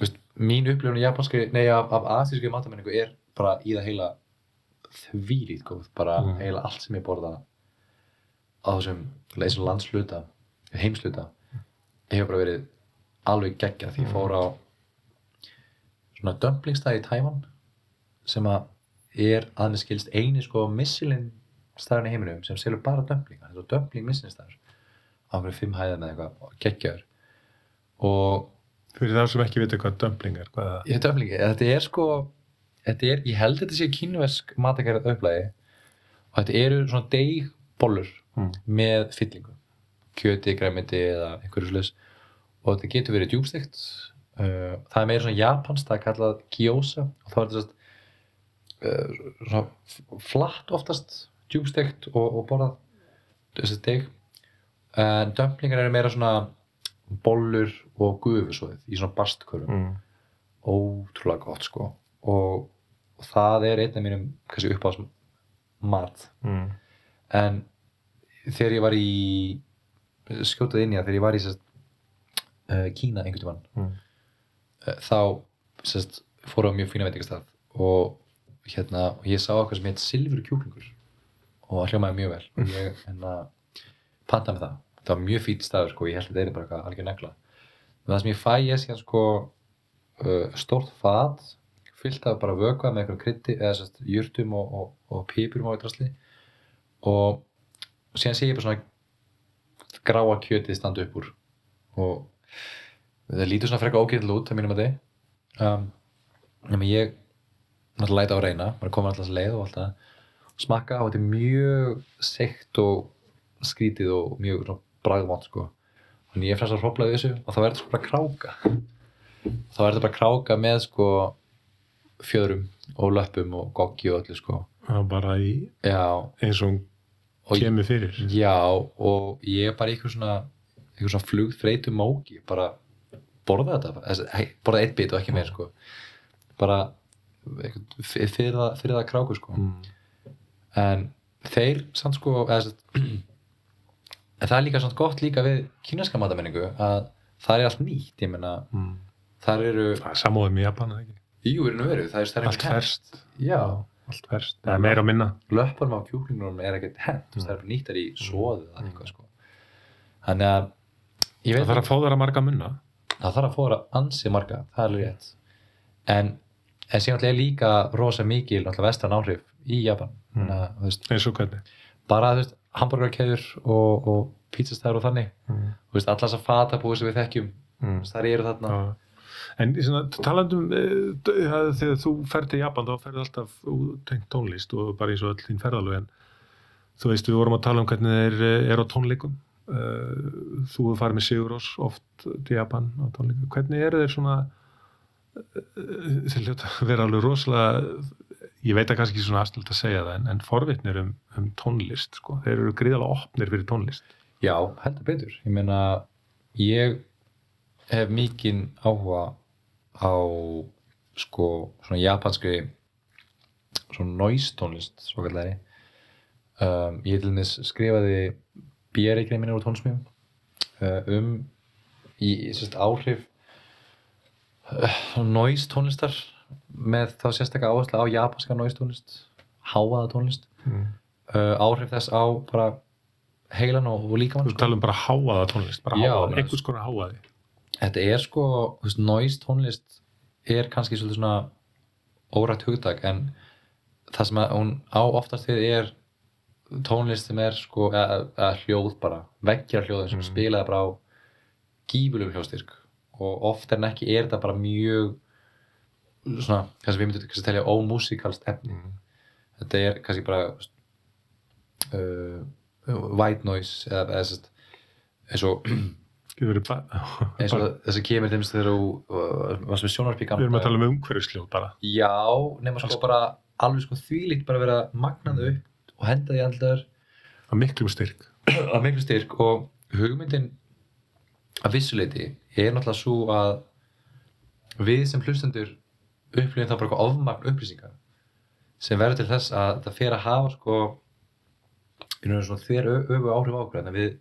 veist, mín upplifun í japanski nei af, af asísku matamenningu er bara í það heila þvílít góð bara Mm. heila allt sem ég borða á þessum landsluta heimsluta hefur bara verið alveg geggja því ég fór á svona dumplingstæði í Tævan sem að er að mér skilst eini sko missilinn staðurinn í heiminum sem selur bara dumplinga þetta er dumpling missilinn staður á einhverju fimm hæðar með eitthvað geggjaður og fyrir það sem ekki vita hvað dumpling er hvað er það? ég dumplingi, þetta er sko þetta er, ég held þetta sé kínversk matakarið upplægi og þetta eru svona deigbollur Mm. með fyllingu. Kjöti, græmiti eða einhverju slags og þetta getur verið djúbstegt uh, það er meira svona japansk það er kallað gyoza. Og þá er þetta uh, svona flatt oftast djúbstegt og, og borðað þessi deg en dumplingar eru meira svona bollur og gufusóðið í svona bastkörfum. Mm. ótrúlega gott sko. Og, og það er einn af mínum kannski uppáðs mat Mm. en þegar ég var í skjótað inn í það þegar ég var í sest, uh, Kína einhvern tímann Mm. uh, þá sest, fór á mjög fína veitingastað. Og hérna og ég sá eitthvað sem heit silfur kjúklingur og það hljómaði mjög vel. Og ég hérna panta með það það var mjög fýtt staður sko, ég held að þetta er bara eitthvað algjör negla. Og það sem ég fæ ég síðan sko uh, stórt fat fyllt af bara vökva með einhverjum krytti eða sérst jurtum og, og, og pípurum á eitthvað og síðan sé ég bara svona gráa kjötið standa upp úr. Og það lítur svona frekka ógæðil út það mínum að þið um, nema ég náttúrulega læta á að reyna maður komið alltaf leið og alltaf smakka og þetta er mjög sekt og skrítið og mjög bragðvánt sko. Þannig ég fremst að hrópla við þessu og þá er þetta sko bara kráka. Þá er þetta bara kráka með sko fjöðrum og löpum og goggi og öllu sko. Er bara í já, eins og hún kemur fyrir. Já, og ég er bara eitthvað svona eitthvað svona flugþreytu móki bara borða þetta Þessi, borða eitt bit og ekki meir sko. Bara fyrir, það, fyrir það kráku sko. Mm. en þeir samt sko eða, sem sagt, en það er líka samt gott líka við kínarska matamenningu að það er allt nýtt ég meina, Mm. þar eru er samóðum í Japan eða ekki? jú, er nú veru, það er stærri allt ferskt. Já, allt ferskt, það er meira og minna. Löpunum á kjúklingunum er ekkert hent Mm. það er nýttar í svoðu eða eitthvað sko. Þannig að það þarf að þeirra marga munna. Það þarf að fóra ansi marga, það er rétt. En, en síðan er líka rosa mikil vestran áhrif í Japan. Mm. mm. að, eins og hvernig? bara þú veist, hamburgerkeður og, og pizzastæður og þannig mm. veist, allar þessar fatabúi sem við þekkjum Mm. þar eru þarna Já. En í svona, talandum uh, þegar þú ferð til Japan þá ferð alltaf tengt tónlist og bara eins og öll þín ferðalög en þú veist við vorum að tala um hvernig þeir eh, eru á tónleikum þú farið með Sigur Rós oft til Japan á tónleikum hvernig eru þeir svona þeir hljóta að vera alveg rosalega ég veit að kannski svona aðstöld að segja það en, en forvitnir um, um tónlist sko. þeir eru gríðalega opnir fyrir tónlist. Já, heldur betur, ég meina ég hef mikinn áhuga á sko, svona japanskri svona noise tónlist svo kallari um, ég til dæmis skrifaði BR-grein minni úr tónsmjum uh, um í sérst áhrif uh, noise tónlistar með þá sérstaklega áherslu á japanska noise tónlist háaða tónlist. Mm. uh, áhrif þess á bara heilan og, og líkamann þú tala um bara háaða tónlist bara háaða, einhvers konar háaði þetta er sko, þú veist, noise tónlist er kannski svolítið svona órætt hugtak en það sem að hún á oftast við er tónlist sem er sko, eða, hljóð bara, veggjar hljóð sem Mm. spilaði bara á gífulegu hljóðstyrk. Og oft en ekki er þetta bara mjög svona, kannski við myndum kannski telja ómusikalst efni mm. þetta er kannski bara uh, white noise eða, eða sest, eins og eins og þess að kemur þeim þegar þú uh, varst með sjónarpík Við erum að tala um umhverfisljóð bara. já, nema sko bara alveg sko þvílíkt bara vera magnað upp og henda því alltaf Að miklum styrk. að miklu styrk og hugmyndin að vissuleiti er náttúrulega svo að við sem hlustendur upplifum það bara eitthvað ofmagn upplýsingar sem verður til þess að það fer að hafa sko raun og svona þver öfu áhrif á okkur en við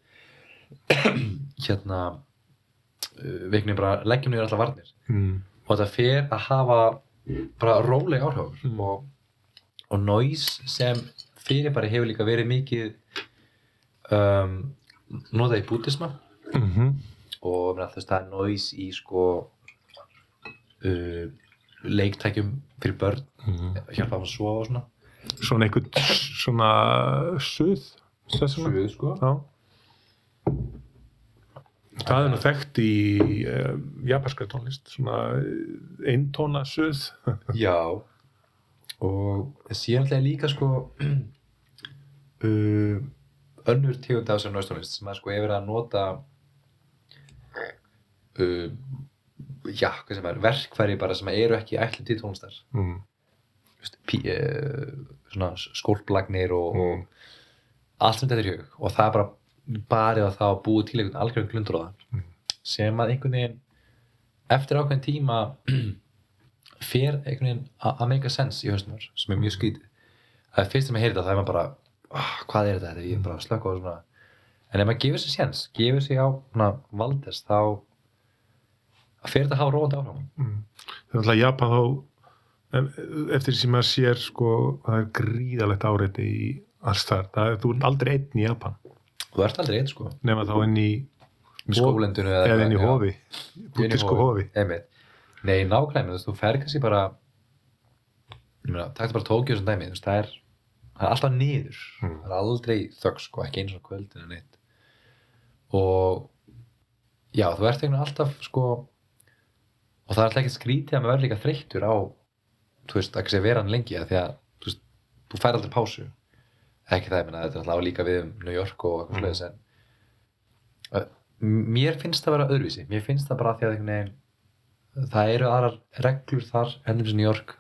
hérna uh, veiknum bara leggjum niður allar varnir Mm. og þetta fer að hafa bara róleg áhrif Mm. og, og noise sem fyrirbæri hefur líka verið mikið um, notað í bútisma Mm -hmm. og meina, þess, það er noise í sko uh, leiktækjum fyrir börn Mm. hjálpa þeim að sofa og svona Svona einhvern svona suð. Suð, sko. Já. Það er nú þekkt í uh, japanskar tónlist. Svona eh, eintóna suð. Já og síðan ég líka sko uh, önnur tegund af þessar náðstónlist sem að sko verið að nota uh, já, er verkfæri bara sem eru ekki ætlum til tónlistar Mm. Uh, svona skólplagnir og, Mm. og allt sem þetta er í hug og það er bara barið á það að búið til einhvern algjörn glundur á það Mm. sem að einhvern veginn eftir ákveðin tíma fer einhvern veginn að make a sense í haustumar sem er mjög skrítið það er fyrst sem ég heyri þetta það er maður bara oh, hvað er þetta, þetta er ég bara að slökka á svona en ef maður gefur sér séns, gefur sér á svona, valdest þá fer þetta að hafa róandi áhrif Mm. Það er alltaf Japan þá eftir því sem maður sér sko það er gríðalegt áreiti í alls þar, það þú ert aldrei einn í Japan. Þú ert aldrei eitt sko. Nema þá inn í með skólendinu eða, eða inn í hofi. Bútisku hofi. Nei, nákvæmlega, þú fer kannski bara taktu bara Tókjó sem dæmi, þú það er það er alltaf niður, Mm. það er aldrei þögg sko, ekki eins og kvöldinu neitt. Og já, þú ert einhvern veginn alltaf sko og það er alltaf ekki skrítið að maður verður líka þreyttur á þú veist, ekki sé vera hann lengi af því að, þú veist, þú fær aldrei pásu ekki það, ég meina, þetta er alltaf líka við um New York og eitthvað Mm. mm. en uh, mér finnst það að vera öðruvísi mér finnst það bara því að veginn það eru aðrar reglur þar ennum sem New York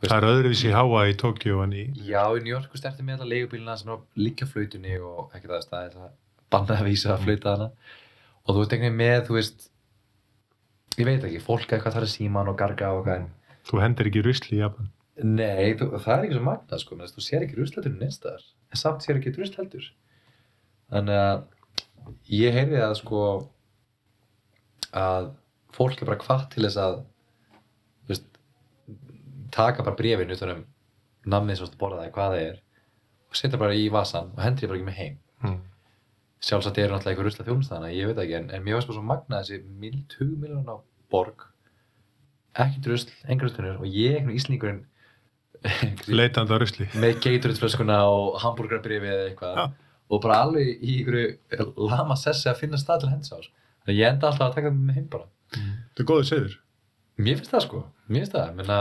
það er öðruvísi í háa í Tokjó en í já, í New York sterti með alla leigubílina sem að líka flautunni og ekki það það er það bannað að vísa að flauta hana og þú veist einhvern veginn með, þú veist ég veit ekki, fólk eitthvað þar er síman og garga og eitthvað en þú hendir ekki rusli í Japan Nei, þú, það er ekki svo magnað sko, þú sér ekki ruslatunum neinstaðar, en samt sér ekki rusl heldur. Þannig að ég heyrði að sko að fólk er bara hvað til þess að veist, taka bara brefin utan um namnið sem þú borðaði, hvað það er og setja bara í vasan og hendur ég bara ekki með heim. mm. Sjálfsagt eru náttúrulega eitthvað rusla þjónustæðana, ég veit ekki, en, en mér varst bara svo magnað þessi mil, 20 miljonar á borg, ekkert rusl, engar rustunir og ég, einhvern íslingurinn leitandi á rusli. Með Gatorade-flöskuna og hambúrgarbrifi eða eitthvað. Já. og bara alveg í ykkur lama sessi að finna stað til að henda sá þannig að ég enda alltaf að taka það með heim bara. Þetta er góður segður mér finnst það sko, mér finnst það. Menna,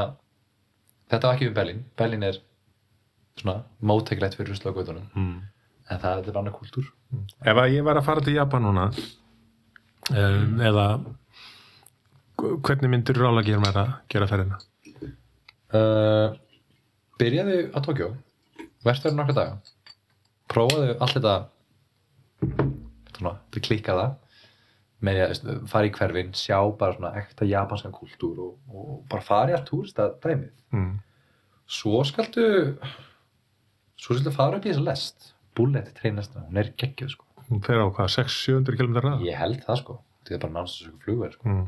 þetta var ekki um Berlín. Berlín er svona mótækilegt fyrir rusla á gödunum mm. En það þetta er annar kultúr ef að ég var að fara til Japan núna um, eða hvernig myndir rála að gera mér að gera ferðina? Uh, byrjaðu á Tókjó verður þar nokkra daga. Prófaðu allt þetta. Til klikka það. Með að fara í hverfin sjá bara svona ekta japanskan kultúr og, og bara fara í allt túrista dæmið mm. svo skaltu svo skaltu fara upp í þessa lest bullet treinastra, hún er geggjöð sko. Hún fer á hvað, 600-700 km ræða ég held það sko, þetta er bara nánast þessu flugverð sko. mm.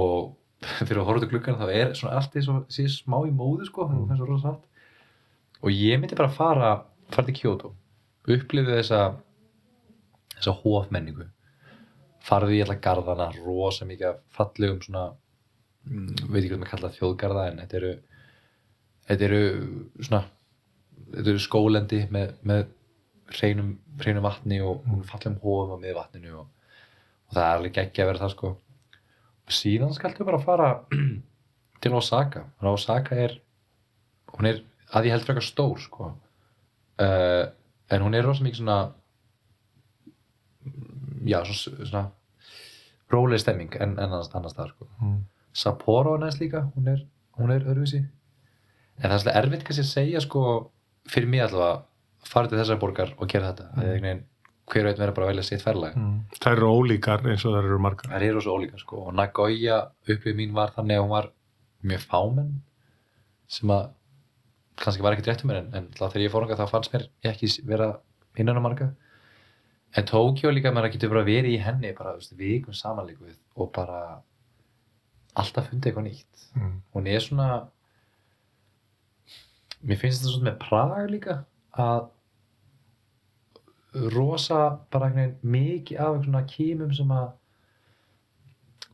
og fyrir að horfa til gluggan þá er svona allt því smá í móðu sko, Mm. og ég myndi bara fara fara til Kyoto, upplifið þessa þessa hófmenningu farið í alla garðana rosa mikið fallegum svona mm, veit ekki hvað maður kalla þjóðgarða en þetta eru þetta eru svona þetta eru skólendi með, með hreinum, hreinum vatni og mm. fallegum hófum á miður vatninu og, og það er alveg geggja að vera það sko. Og síðan skaltu bara fara til Osaka. Og Osaka er hún er að ég held frekar stór sko. Uh, en hún er rosa mikið svona já svona, svona róleg stemming en, en annars, annars það sko. Mm. Sapporo er næst líka hún er, hún er öðruvísi. En það er svolítið erfitt kannski að segja sko fyrir mig allavega fara til þessar borgar og gera þetta mm. veginn hver veit verður bara að velja sitt ferlag Mm. það eru ólíkar eins og það eru margar það eru svo ólíka sko og Nagoya upplifið mín var þannig að hún var mjög fámenn sem að kannski var ekkert rétt um mér en, en þegar ég fór hanga þá fannst mér ég ekki vera innan á marga en Tókjó líka maður getur bara verið í henni bara vikum samanlíkuð og bara alltaf fundið eitthvað nýtt mm. hún er svona mér finnst þetta svona með Prag líka að rosa bara einhvern veginn mikið af einhvern svona kímum sem að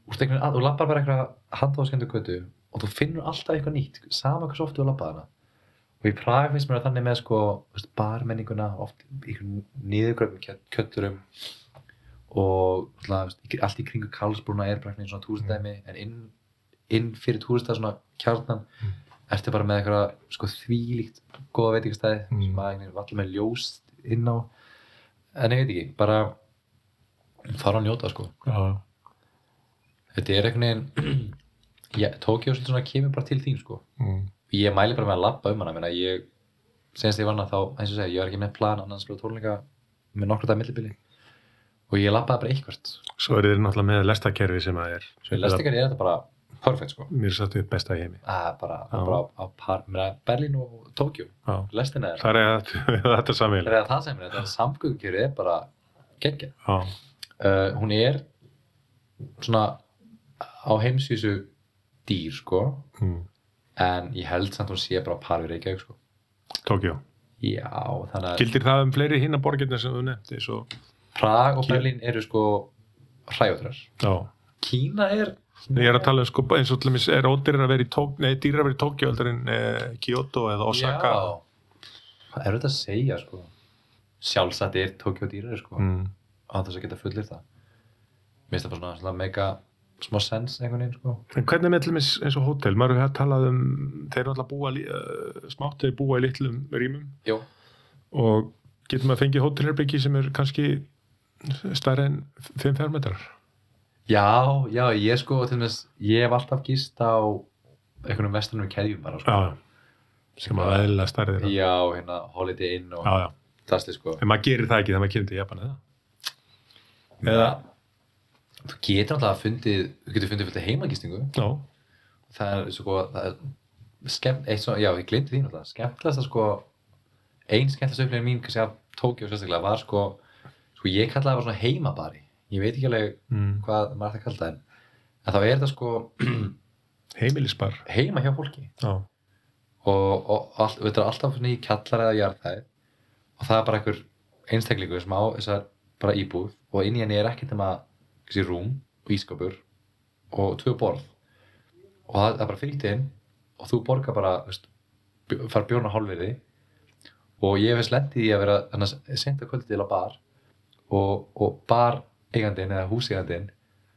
úrst einhvern veginn að, þú lappar bara einhverja handháðskendu götu og þú finnur alltaf eitthvað nýtt sama hversu oft þú lappar hana. Og í Prag finnst mér að þannig með sko barmenninguna, oft einhvern niðurgröfum kjötturum og allt í kringu Karlsbrúna er bara einhvern veginn svona túristæmi en inn, inn fyrir túrista svona kjarnan ertu bara með eitthvað sko þvílíkt góða veitingastæði Mm. sem að einhvern veginn allir með ljós inn á en ég veit ekki, bara fara að njóta sko Já. þetta er einhvern veginn Tókjó kemur bara til þín sko Mm. ég mæli bara með að labba um hana ég, senast ég var hana þá eins og segja, ég var ekki með plan annars spila tónleika með nokkru dag millibili og ég labbaði bara eitthvert svo eru þið náttúrulega með lestakerfi sem að er svo lestingar er þetta bara perfect sko mér er satt upp besta í heimi að bara, Já. bara á, á par, meina, Berlín og Tókjó Já. lestina er það er að þetta er samvíl Það er það sem er, þetta samgöngkjöru er bara geggja. Uh, hún er svona á heimsvísu dýr, sko, Mm. en ég held samt hún sé bara par við Reykjavík, sko. Tókjó Já, þannig að Gildir það um fleiri hinna borgirna sem þú nefndi svo, Prag og. Berlín eru sko hræjóttrar. já. Kína er Ég er að tala um sko, eins og til dæmis er ódýrar að vera í Tók, nei, dýrar að vera í Tókjó heldur en eh, Kyoto eða Osaka. Já. Hvað er þetta að segja sko? Sjálfsagt er Tokyo dýrari sko. Mm. Á þess að geta fullir það. Mér finnst það bara svona, mega smá sens einhvern veginn sko. En hvernig með til dæmis eins og hótel, maður hefur talað um, þeir eru alltaf búa, uh, smátt þeir búa í litlum rýmum Jú. og getur maður fengið hótelherbyggi sem er kannski stærri en 5 fermetrar. Já, já, ég sko til dæmis, ég hef alltaf gist á einhvernum vestunum keðjum bara sko. Já, sem að eðlilega stærri þeirra. Já, hérna Holiday Inn og Já, já. það sko. En maður gerir það ekki þegar maður kemur til Japan, eða? Eða, Þú getur náttúrulega fundið, þú getur fundið af heimagistingu. já, Það er sko, það er skemmt, eitt svo, já, ég glemdi því náttúrulega, skemmtilegast að sko, ein skemmtilegast upplifin mín, kannski af Tókjó sérstaklega, var sko, sko ég kallaði það bara svona heimabari. Ég veit ekki alveg mm. hvað maður það kalla það, en, þá er þetta sko heimilisbar. heima hjá fólki. Já, og, og all, þetta er alltaf í kjallar eða jarðhæð og það er bara einhver einstaklingur sem á þessar bara íbúð og inn í henni er ekkert nema þessi rúm og ískapur og tvö borð og það er bara fylgt inn og þú borgar bara veist, fara bjórn á hálfverði og ég veist lendið í að vera að kvöldi til á bar og, og bar eigandinn eða húseigandinn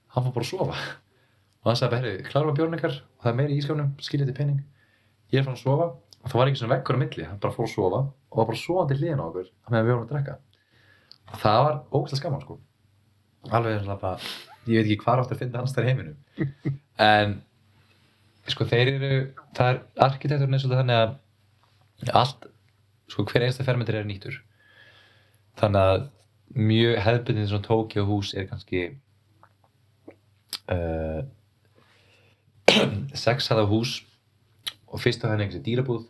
hann fór bara að sofa. Og hann sagði bara, að bjórn ykkar? Og það er meiri í ískapnum, skiljið til penning ég er fann að sofa. Og það var ekki svona vekkur á milli. Hann bara fór að sofa og var bara sofandi hliðin á okkur á meðan við vorum að drekka. Og það var ógæslega skaman sko. Alveg og bara ég veit ekki hvað áttur að finna hans þær í heiminum. En sko þeir eru það er arkitekturinn eins og þannig að allt sko hver einsta fermentur er nýttur. Þannig að mjög hefðbundin svona Tokyo hús er kannski uh, sex hæða hús og fyrst á henni einhversi dýrabúð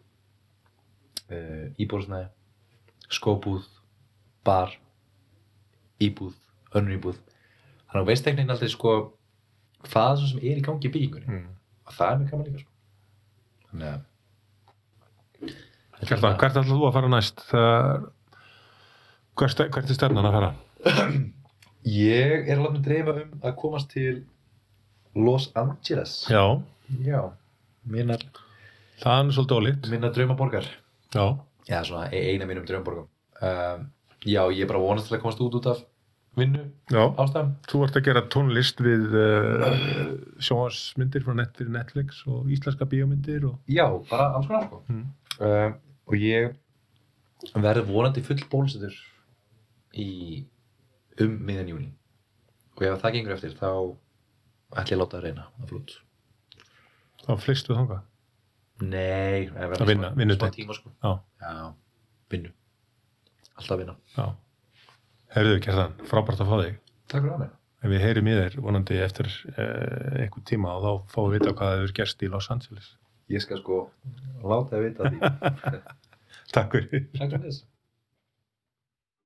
uh, íbúðsnæði skóbúð bar íbúð, önnur íbúð þannig að veist veginn aldrei sko hvað sem er í gangi í byggingunni mm. og það er mjög gaman líka sko. þannig að Kjartan, hvert ætlaðu þú að fara næst? Það, hvert, hvert er stefnan að fara? ég er alveg að dreyma um að komast til Los Angeles Já, já minnar, það er svolítið ólíkt. minnar draumaborgar Já, já svona e- eina mínum draumaborgum um, já ég er bara vonast til að komast út út af vinnu já. ástæðum Þú ert að gera tónlist við uh, sjónvarsmyndir frá net, Netflix og íslenska bíómyndir og... Já, bara alls konar sko. Mm. Um, og ég verði vonandi full bólusettur í um miðan júni. Og ef það gengur eftir, þá ætla ég að láta það reyna að flút. Þá flystu þangað. Nei, það Að vinna, smá vinnutengt. tíma sko. Já, Já, vinnu. Alltaf vinna. já. Herðu, Kjartan, frábært að fá þig. Takk fyrir að mig. En við heyrim í þér vonandi eftir uh, einhver tíma og þá fáum við vita hvað hefur gerst í Los Angeles. Ég skal sko láta það vita því. Takk fyrir. Takk fyrir.